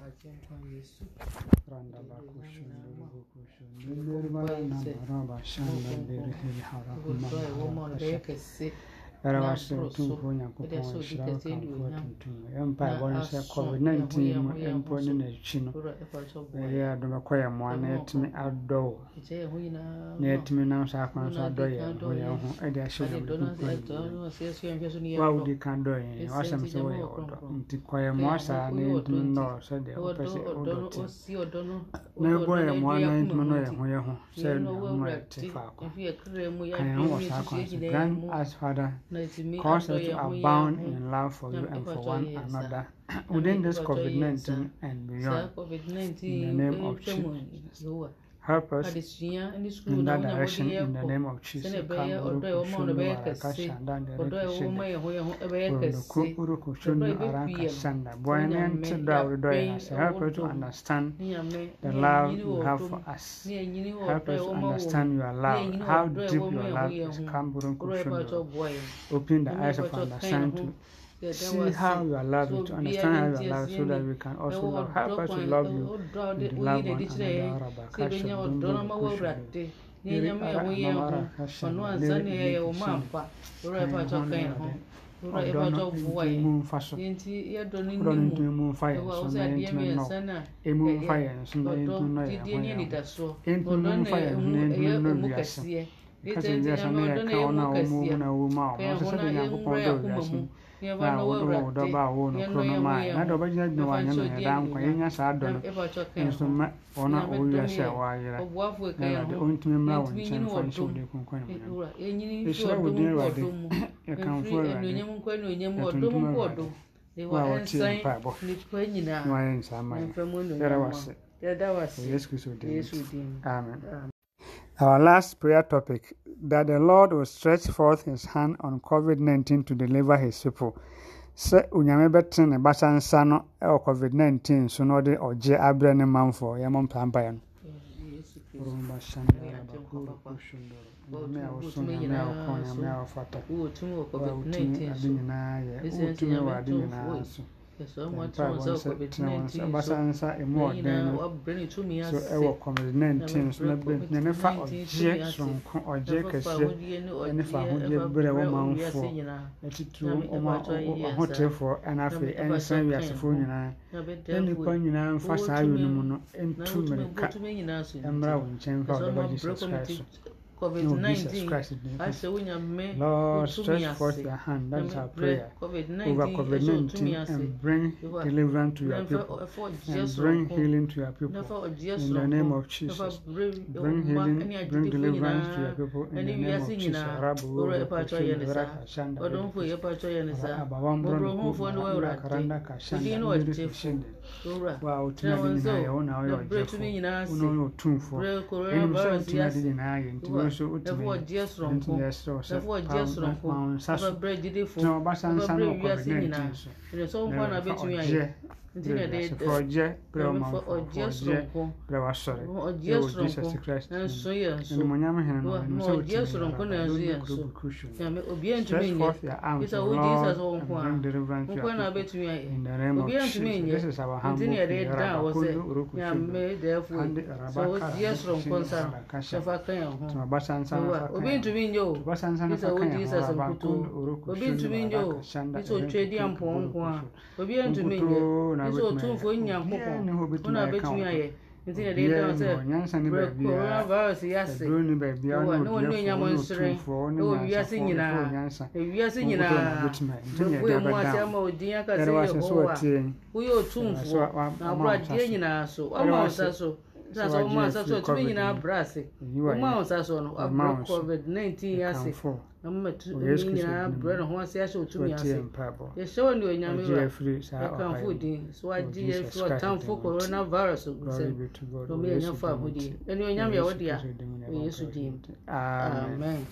Yɛrɛ wase otumfoɔ Onyankopɔn ɔhyira wo kamfo atuntum yɛ mpaebɔ no sɛ covid-19 mu mpo ne n'akyi no ɛyɛ adom ɛkɔ yɛn mmoa na yɛtumi adɔ wo na yɛtumi nam saa kwan so adɔ yɛn ho yɛn ho ɛde ahyɛ Onyankopɔn wo a wodi ka dɔ yɛn wasɛm sɛ woyɛ ɔdɔ nti kɔ mmoa saa na yɛntumi nnɔɔ sɛdeɛ wopɛ sɛ wodɔ te na yɛbɔ yɛn mmoa na yɛntumi nnɔ yɛn ho yɛn ho sɛ nnuanom a yɛte faako ka yɛn ho wɔ saa kwan so grant us father cause us to abound in love for you and for one another within this COVID-19 and beyond. In the name of Jesus. Help us in that direction in the name of Jesus. Help us to understand the love you have for us. Help us to understand your love, how deep your love is. Open the eyes of understanding see how you are loved, to understand how you are loved, so that we can also love. Help us to love you. and to love one another. Nyɛnyɛma yɛ ho yɛ ho ɔno ansa ne yɛyɛ wo ma mpa wura ɛfa kyɛ ka yɛn ho. Wura kyɛ boa yɛn nti yɛdɔ no nni mu ɛwɔ wo sɛ adeɛ mmiɛnsa no. a ɔdɔ didie ne anidasoɔ ɔdɔ no ɛyɛ ɛmu kɛseɛ Kasa wiase no yɛ ka wɔn a wɔn mu na wɔn mu a wɔn nso sɛdeɛ nyankopɔn dɔ wiase mu na dɔ wɔ dɔ ba a wɔn no kuro no maa na dɔ bɛgyina gyina wɔn anyɛ no yɛ da nkwa yɛnya saa dɔ no nso mma wɔn a wɔwɔ wiase a wɔayera na awurade ɔntumi mmra wɔn nkyɛn fa nhyɛ wɔn kunkun ne mu ehyira wɔ din awurade yɛkamfo awurade yɛtontom awurade wo a wɔtie mpaebɔ na wɔayɛ nsaa ma yɛ yɛrɛ wase wɔ yesu kristo din amen Our last prayer topic that the Lord will stretch forth his hand on COVID 19 to deliver his people. Sɛ onyame bɛtene ne basa nsa no wɔ COVID 19 so na ɔde ɔgye abrɛ ne manfoɔ. Yɛmmɔ mpampaeɛ no. nyinaa yɛ wotumi wɔ ade nyinaa so ɔbasa nsa emu ɔden no so ɛwɔ covid nineteen so na bɛ nyame fa ɔgyeɛ soronko ɔgyeɛ kɛseɛ ɛne fa ahodie berɛ wɔ manfoɔ ɛtitiri wɔn ahotefoɔ ɛna afei ɛnsan wiasefoɔ nyinaa na nipa nyinaa mfa saa ayɔ no mu no ntu mmirika mmra wo nkyɛn fa ɔdɔba jesus christ. so. COVID-19 asɛ wonyame Lord, stretch forth your hand. That's our prayer. Over COVID-19 and bring deliverance to your people and bring healing to your people. In the name of Jesus. Bring healing, bring deliverance to your people in the name of Jesus. Rabu, ɔdɔmfo yɛ patɔ yɛ ne saa mɔborɔhufoɔ no wɔawurade wodi ne nso wotumi ntumi ɛsrɛ sɛ ma wo nsa so na ɔbasa nsa no ɔkɔbɛ 19 so na ɛfa ɔgyeɛ ɔgyɛ brɛ ɔmanfo ɔgyɛ brɛ wasɔre ɛwɔ jesus christ ɛnumonyam hene no ɛnum sɛ wotumi yɛ ara do stretch forth your arms o lord and bring deliverance to your people in the name of jesus. this is our humble prayer rabakondo orokushendo ande rabaka shendo rakasha tumabasansa na fakaya tubasansa na fakaya rabakondo orokushendo rakashanda orokushendo nso. Ama tumi nyinaa brɛ ne ho ase ahyɛ otumi ase yɛhyɛ wɔ ne onyame wura yɛkamfo din so wagye yɛ firi ɔtamfo coronavirus sɛ ɔma yɛnya fa ahodie ɛne onyame yɛ wode a wɔ yesu din amen.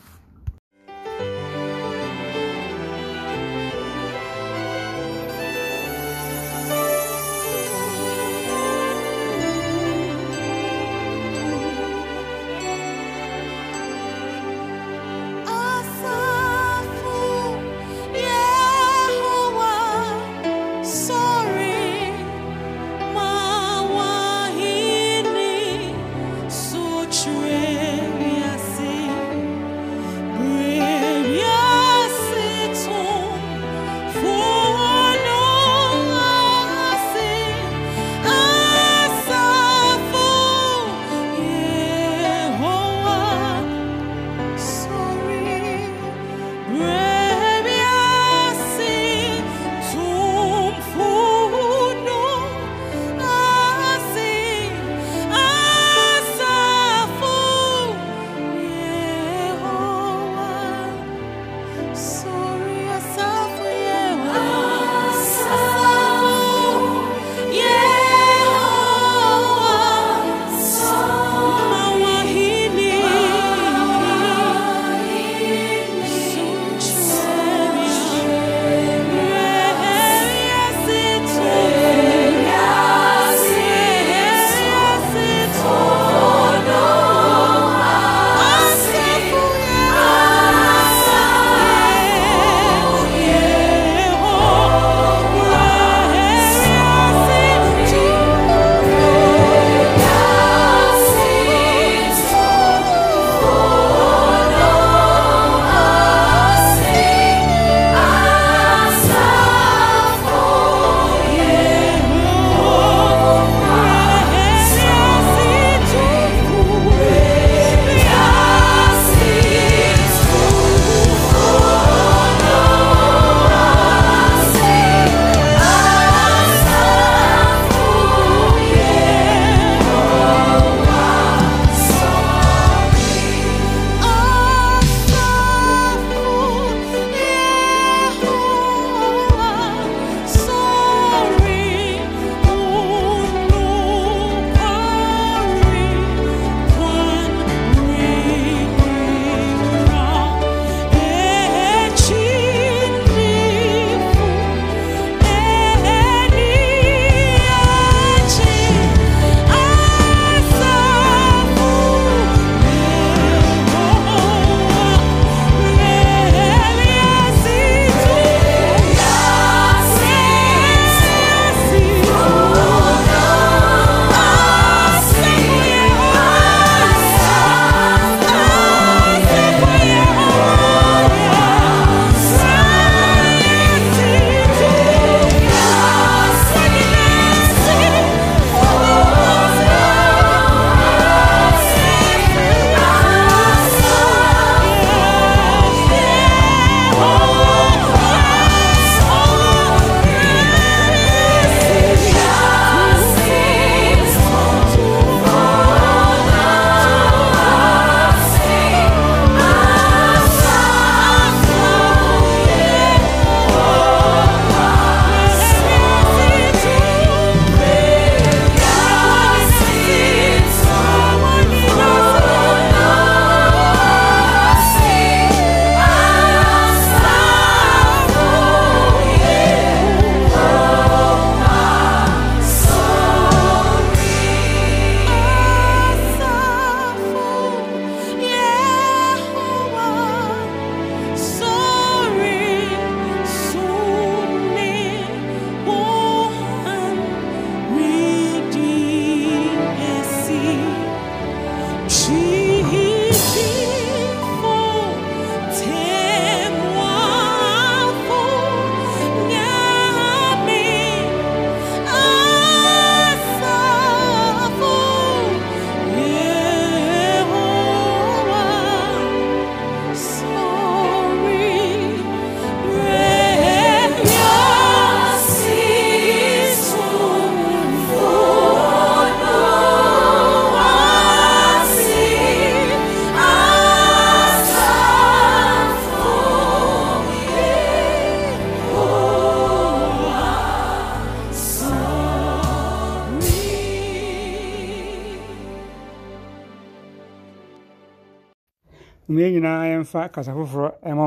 fa kasa foforɔ ɛmɔ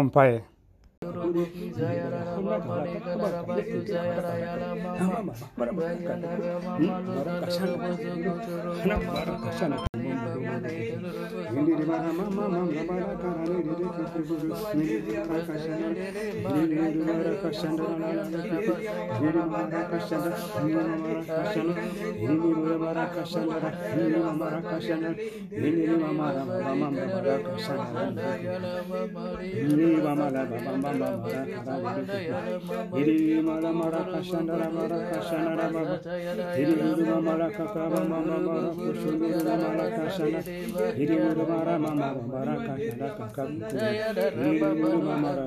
Thank you. kasanda hiri mara kasanda hiri mara kasanda hiri mara kasanda hiri mara kasanda hiri mara mama mara kasanda hiri mara mama mara hiri mara mara kasanda mara kasanda mara hiri mara mara kaka mama mara kasanda mara kasanda hiri mara mama mara kasanda kaka hiri mara mara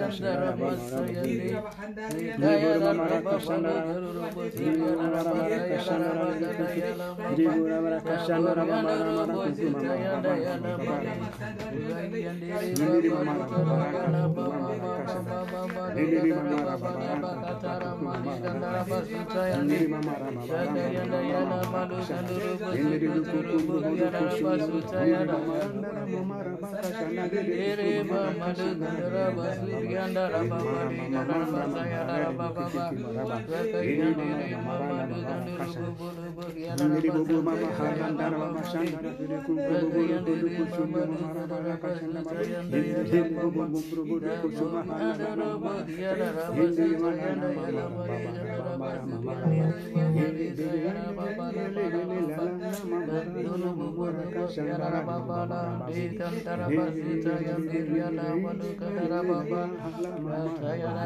kasanda mara kasanda Mama, saya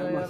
Anak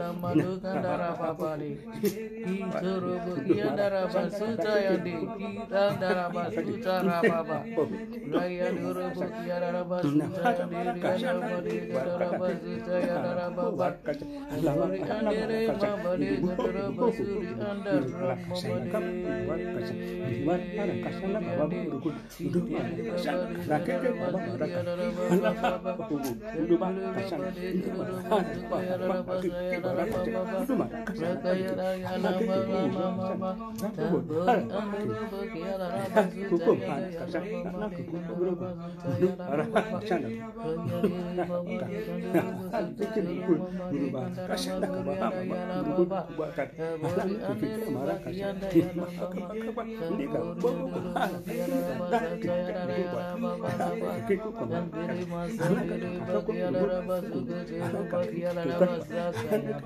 lamalu kandara papali ki surubu kia dara basuta yandi kita dara basuta rapapa gaya durubu kia dara basuta yandi dara bali darah basuta ya dara baba suri andere mabali dara basuri andar mabali darah kasih. Anak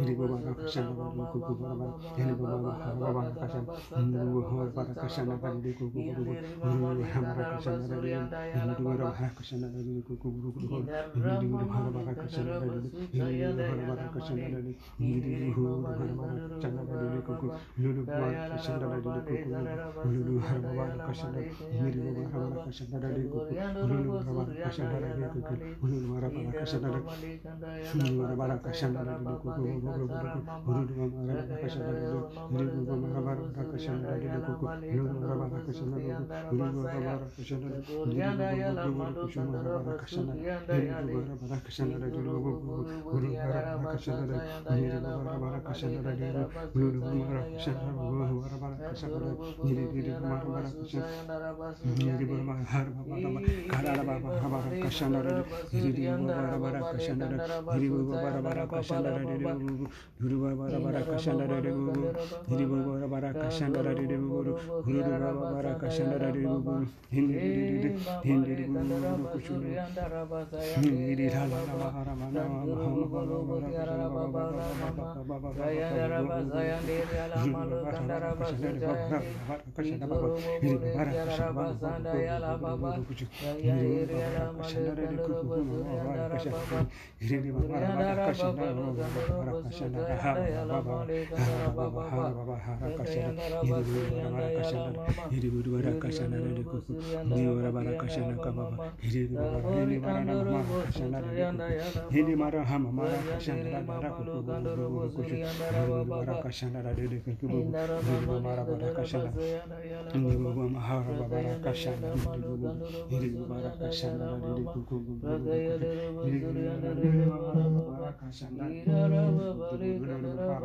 ini gue kuku barbar hele baba baba kasam nuru har para kasana kan di kuku kuku nuru hamara kasana dari nuru hamara kasana dari kuku kuku nuru hamara kasana dari nuru hamara kasana dari nuru hamara kasana dari kuku nuru hamara kasana dari kuku nuru hamara kasana nuru hamara kasana dari kuku nuru hamara kasana dari kuku nuru hamara kasana Hiri bara bara bara Thank you. guru Ini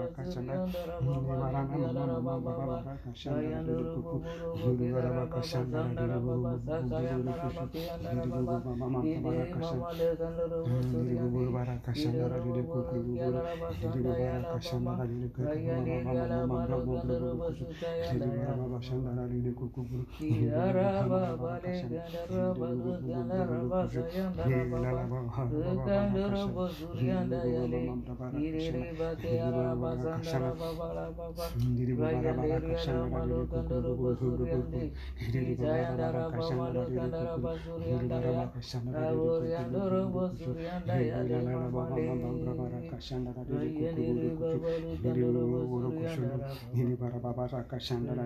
bakasana nivarana mama mama baba baba kasana dulu kuku dulu baba kasana dulu baba dulu kuku dulu baba mama baba kasana dulu baba baba kasana dulu kuku dulu baba kasana dulu kuku mama mama mama baba dulu kuku dulu baba kasana dulu kuku dulu baba kasana dulu baba kasana dulu baba kasana dulu baba kasanga Indiri bara bara kasanga dari kuku kuku kuku kuku Indiri bara bara kasanga dari kuku Indiri bara bara kasanga dari kuku Indiri bara bara bara kasanga bara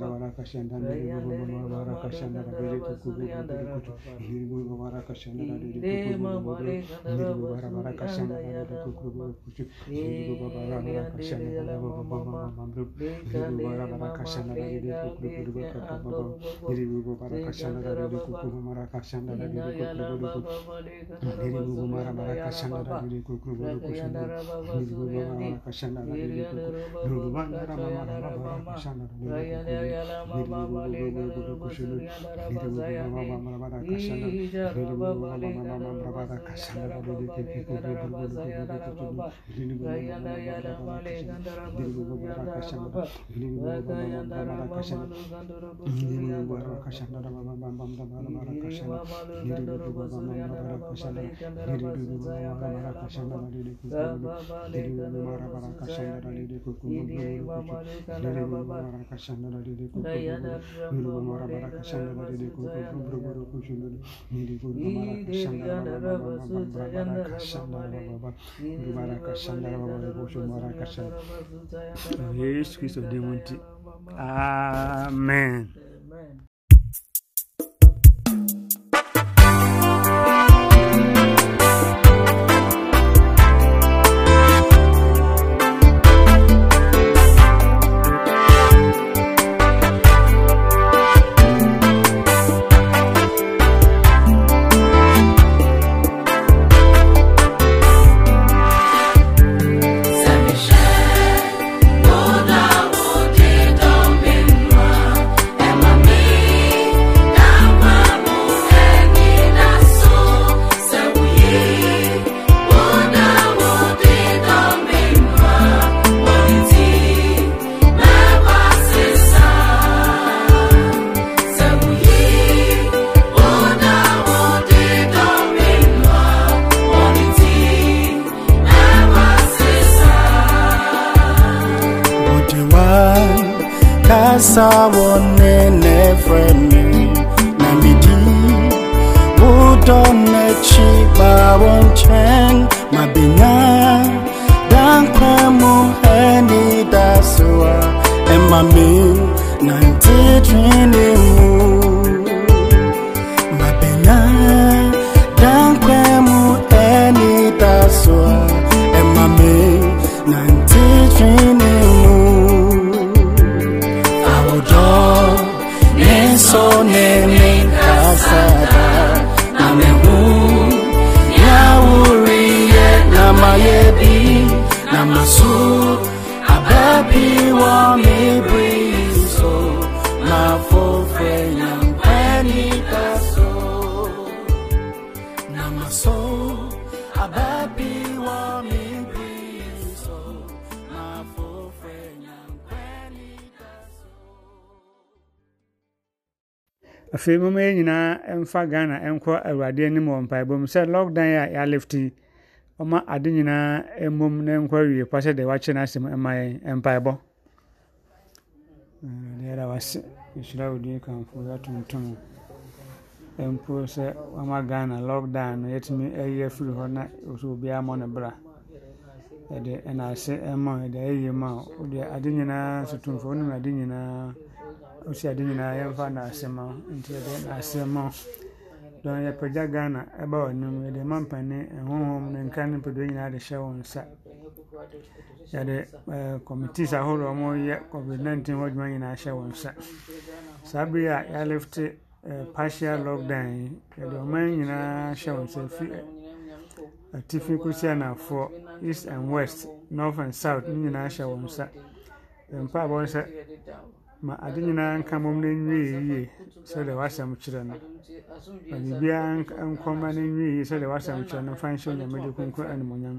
bara kashanda na de mama ku ku ku hiri mu bara kashanda ku ku hiri mu bara bara kashanda ku ku ku hiri mu bara bara ku ku ku ku mama hiri mu ku ku bara kashanda na de ku ku ku hiri mu bara bara kashanda ku ku Kashandara de coco nuru mara bara kasanda mare de coco bro bro bro kushundu niri buru mara kasanda mara bara kasanda mara bara nuru mara kasanda mara bara kushundu mara kasanda yesu kristo demonti amen nyinaa mfa ghana nkɔ awurade anim wɔ mpaebɔ sɛ lockdown a yɛalefti ɔma ade nyinaa mmom na nkɔ awie pa sɛ deɛ wakyɛ no asɛm ɛma yɛn mpaebɔ. Mpo sɛ wama ghana lockdown no yɛtumi ayi afiri hɔ na sɛ obiara mmɔ no bra. Yɛde ɛna ɛma yɛde ayɛyɛ ma wode ade nyinaa so tomfo wonim ade nyinaa wosi ade nyinaa yɛmfa na ase ma nti yɛde na ase ma dɔn yɛpagya ghana ɛba wɔ anim yɛde ma mpane ɛhohom ne nkra ne mpɛdoɔ nyinaa de hyɛ wo nsa. Yɛde committees ahodoɔ mo yɛ covid-19 hɔ adwuma nyinaa hyɛ wo nsa. Saa bere a yɛalefte partial lockdown yi yɛde ɔman nyinaa hyɛ wo nsa. Fi atifi kɔsi anafoɔ east and west north and south ne nyinaa hyɛ wo nsa. Mpaabɔ sɛ ma ade nyinaa nka mmom no nwie yie sɛdeɛ wasɛm kyerɛ no ma biribiara nkɔma no nwie yie sɛdeɛ wasɛm kyerɛ no mfa nhyɛ onyamede kunkun animonyam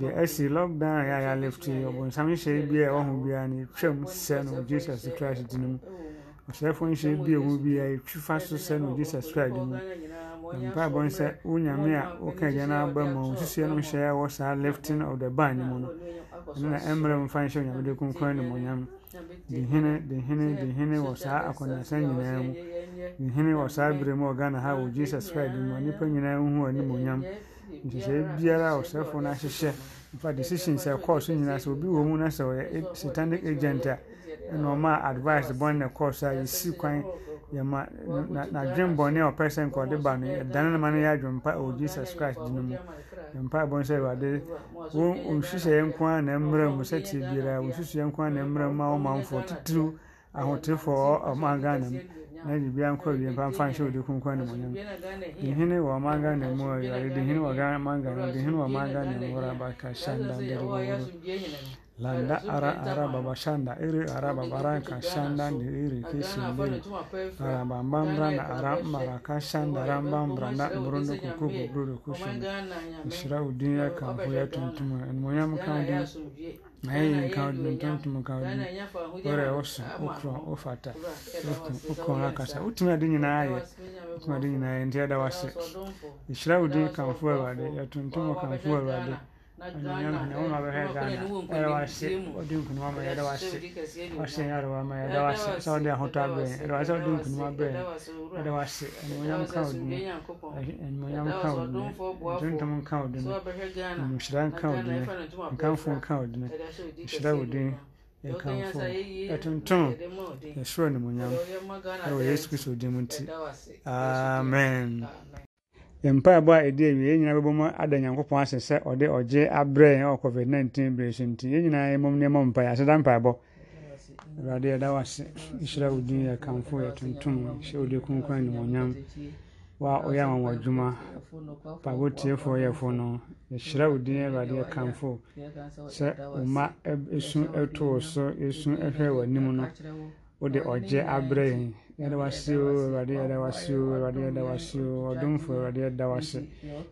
deɛ asi lockdown a yɛayɛ lifti ɔbonsam nhyɛ bi a ɛwɔ ho biara no yɛtwam sɛ no jesus christ din mu ɔsɛefoɔ nhyɛ bi ɛwɔ biara yɛtwi fa so sɛ no jesus christ din mu mpaebɔ sɛ wo nyame a woka agya no aba ma wo susua no hyɛ ɛwɔ saa lifting of the ban mu no na ɛmmerɛ mfa nhyɛ onyamede kunkun animonyam de hene de hene de hene wɔ saa akɔnasa nyinaa mu. Hene wɔ saa berɛ mu wɔ ghana ha wɔ jesus christ mu nnipa nyinaa hu animonyam nhyehyɛeɛ biara a ɔsɛfoɔ no ahyehyɛ mfa decision sɛ ɛkɔɔ so nyinaa sɛ obi wɔ mu na sɛ ɔyɛ satanic agent a. Ɛna ɔma advice bɔn na ɛkɔ so a yɛsi kwan. Yɛma n'adwen bɔne a ɔpɛ sɛ nka ɔde ba no ɛdane no ma no yɛ adwen pa ɛwɔ jesus christ din mu mpa bɔn sɛ awurade wo nhyehyɛeɛ nko a na mmerɛ mu sɛ tie biara wo nhyehyɛeɛ nko a na mmerɛ mu ma wo manfoɔ titiriw ahotefoɔ ɔman ghana mu na biribiara nkɔ wie mfa mfa nhyɛ odi kunkun ne monyam dihene wɔ ɔman ghana mu awurade dihene wɔ ɔman ghana mu dihene wɔ ɔman ghana mu wɔrɔ abaka shanda ndere wɔwɔrɔ landa ara ara baba shanda iri ara baba ranka shanda ni iri kishindiri araba mbambra na aramara kashanda arambambra na mburundo kukubu brudo kushunda nshira udinya kampu ya tuntumu nmonyam kandi na yeye kandi ntuntumu kandi ure osu ukro ofata ukro nakasa utumia dini na aye utumia dini na aye ndiada wase nshira udinya kampu ya tuntumu kampu ya anyonyam hene wo na wobɛhwɛ ghana ɛyɛ wase wode nkunim ama yɛda wase wase yɛre ama yɛda wase sɛ wode ahotɔ abrɛ yɛn ɛde wase wode nkunim abrɛ yɛn ɛde wase animonyam ka wo dini animonyam ka wo dini ntontom nka wo dini nhyira nka wo dini nkamfo nka wo dini nhyira wo din yɛkamfo ɛtontom yɛsoro animonyam ɛwɔ yesu kristo din mu nti amen mpaebɔ a ɛdi awie yɛn nyinaa bɛbɔ mu ada nyankopɔn ase sɛ ɔde ɔgye abrɛ yɛn wɔ covid 19 bere so nti yɛn nyinaa yɛmmɔm nneɛma mpae aseda mpaebɔ. Awurade yɛda wase nhyira wo din yɛkamfo yɛtontom hyɛ wode kronkron animonyam wa ɔyɛ awanwɔ adwuma. Mpaebɔ tiefoɔ yɛfo no yɛhyira wo din awurade yɛkamfo sɛ wo ma ɛsu ɛtoo so ɛsu ɛhwɛ w'anim no wode ɔgye abrɛ yɛn yɛda wase o awurade yɛda wase o awurade yɛda wase o ɔdomfo awurade yɛda wase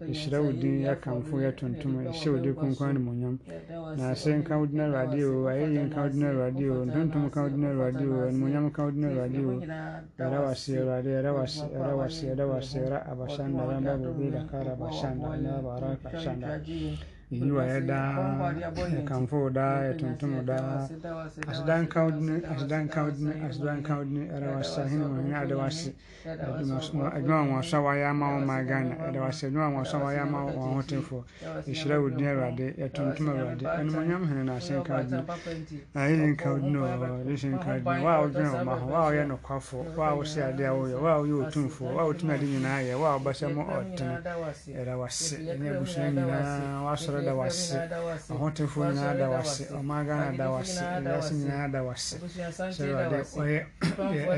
yɛhyira wo din yɛkamfo yɛtontom yɛhyɛ wo din na ase nka wo din awurade o ayɛyi nka wo din o nka wo din awurade nka wo din awurade o yɛda wase awurade yɛda wase yɛda wase yɛda wase ra abashanda ramba bobe da kara abashanda na bara yiwaya da yakamfo da yatuntumu da asidan kawdini asidan kawdini asidan kawdini ɛrɛwasa hene wɔhene adawase adwuma wɔnsa wayɛ ama wɔ ma ghana adawase adwuma wɔnsa wayɛ ama wɔn ho temfoɔ ɛhyira wo din awurade yɛtuntum awurade ɛnomonyam hene na asen kawdini ayeyin kawdini wɔ resin kawdini wo a wodwene wɔ ma ho wo a woyɛ nokwafo wo a wosɛ ade a woyɛ wo a woyɛ otumfoɔ wo a wotumi ade nyinaa yɛ wo a wobɛsɛ mo ɔtene ɛrɛwase ɛne abusua nyinaa wasɔre da wase ahotefoɔ nyinaa da wase ɔman ghana da wase ewiase nyinaa da wase sɛ awurade wɔyɛ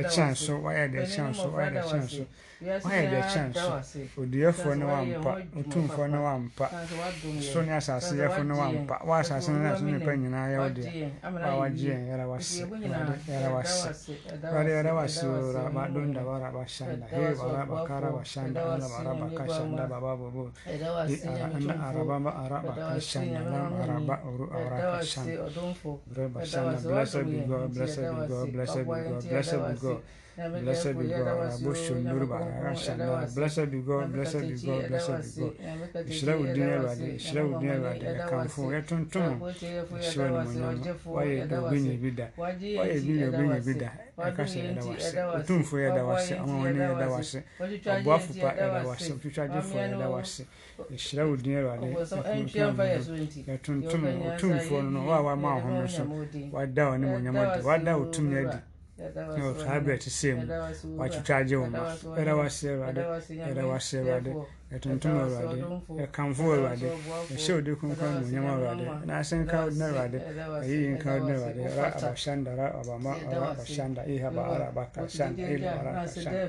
ɛkyɛn so deɛ ɛkyɛn so deɛ ɛkyɛn so wɔyɛ deɛ ɛkyɛn so odiɛfoɔ ne wampa otumfoɔ ne wampa so ne asase yɛfo ne wampa wɔ asase no ne so nipa nyinaa yɛ wo deɛ wa wagye yɛn yɛra wase yɛra wase awurade yɛra wase o raba donda wa raba shanda. He wa raba kara wa shanda ana wa raba ka shanda baba bobo di ara ana araba ba araba ka shanda lam araba oru ara ka shanda raba shanda. blessed be God blessed be God blessed be God blessed be God Blessed be God. Abosho Yoruba. Ashana. Blessed be God. Blessed be God. Blessed be God. Ìṣẹ́lẹ̀ òdin ẹ̀rọ̀dẹ. Ìṣẹ́lẹ̀ òdin ẹ̀rọ̀dẹ. Ẹ̀ka fún ẹ tuntun. Ìṣẹ́ ni mo yàn. Wáyé ẹ̀dá ògbéyìn ibi dà. Wáyé ẹ̀gbéyìn ògbéyìn ibi dà. Ẹ̀ka ṣe ẹ̀dá wa ṣe. Òtúnfò ẹ̀dá wa ṣe. Àwọn ọ̀nì ẹ̀dá wa ṣe. Ọ̀bọ̀ àfùpá ẹ̀dá wa ṣe. Òtútù àjẹfọ ẹ̀dá wa ṣe. Ìṣẹ́lẹ̀ òdin ẹ̀rọ̀dẹ. Ẹ̀tuntun òtúnfò ọ̀nà wà wà máa ọ̀hún mi sùn. Wà dá ọ̀ no twabire tisemu wakitwaje mu maso era wasebade era wasebade yɛtontom awurade yɛkamfo awurade yɛhyɛ wode kronkron mu nyam awurade naase nka wode awurade ayiyi nka wode awurade ra abashanda ra abama ara abashanda ihaba ara abakashanda ila ara kashanda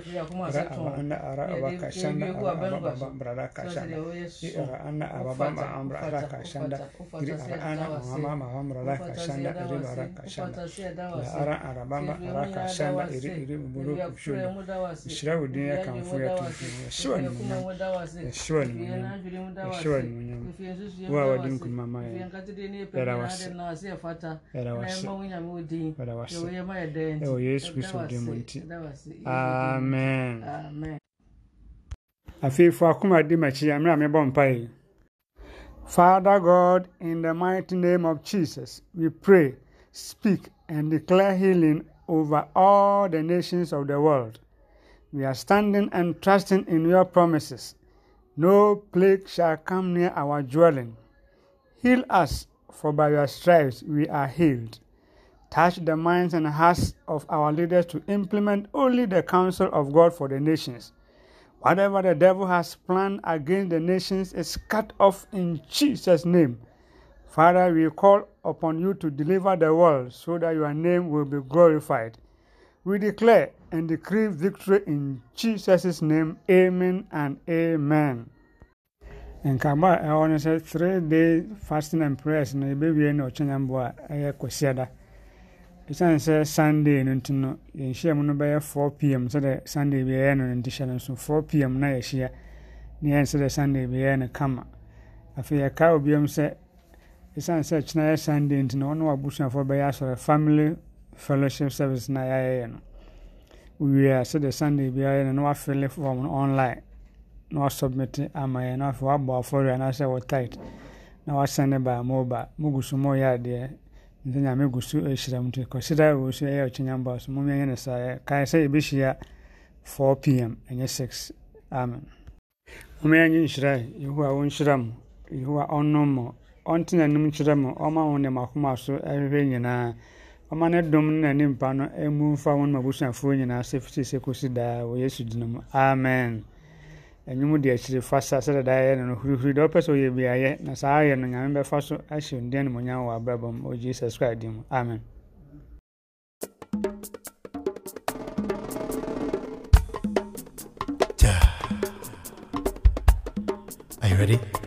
ra abana ara abakashanda ababa brada kashanda ira ana ababa maamra ara kashanda iri ara ana mama maamra ara kashanda iri ara kashanda la ara arabama ara kashanda iri iri buru kushuli shira wudin yakamfo yatontom yɛhyɛ wa nimuna yɛhyɛ wo animonyam yɛhyɛ wo wo a wɔde nkonima ma yɛ yɛda wase yɛda wase yɛda wase ɛwɔ yesu kristo din mu nti amen. Afei fo akoma di m'akyi a a mebɔ mpae Father God, in the mighty name of Jesus, we pray, speak, and declare healing over all the nations of the world. We are standing and trusting in your promises. No plague shall come near our dwelling. Heal us, for by your stripes we are healed. touch the minds and hearts of our leaders to implement only the counsel of God for the nations. Whatever the devil has planned against the nations is cut off in Jesus' name. Father, we call upon you to deliver the world so that your name will be glorified. We declare and decree victory in Jesus' name. Amen and amen. nkaba a ɛwɔ no sɛ three day fasting and prayers. No yɛbɛwie no ɔkyɛnyambo a ɛyɛ kwasiada ɛsiane sɛ sunday no nti no yɛnhyia mu no bɛyɛ 4 pm sɛdeɛ sunday biɛyɛ no no nti hyɛ no nso 4 pm na yɛhyia ne yɛn sɛdeɛ sunday biɛyɛ no kama. Afei yɛka obiam sɛ ɛsiane sɛ kyena yɛ sunday nti no ɔne wabusuafoɔ bɛyɛ asɔre family fellowship service na yɛayɛyɛ no. Wowie a sɛdeɛ sunday biara no na wafele form no online. Na wasubmit ama yɛn na afei wabɔ afɔre anaasɛ wɔ tight. Na wasɛne ba mobile. Mogu so mɔyɛ adeɛ. Nti nyame gu so ahyira mu nti kɔsida wɔ so ɛyɛ ɔkyenyamba so. Mom yɛnyɛ no saa kae sɛ yɛbɛhyia 4 pm ɛnyɛ 6 amen. Mom yɛnye nhyira yehowa wonhyira mu yehowa ɔnom mo. Ɔnte n'anim kyerɛ mo. Ɔma wo ne makoma so ɛhwehwɛ nyinaa. Ɔma ne dom no ɛmu mfa mabusuafoɔ nyinaa sɛ sɛ kɔsi daa wɔ yesu din mu. Amen. Ɛnwom de akyiri fa sa sɛdeɛ da yɛ no wopɛ sɛ ɔyɛ biayɛ na saa ayɛ no nyame bɛfa so ahyɛ wɔ mu jesus christ mu. Amen. Are you ready?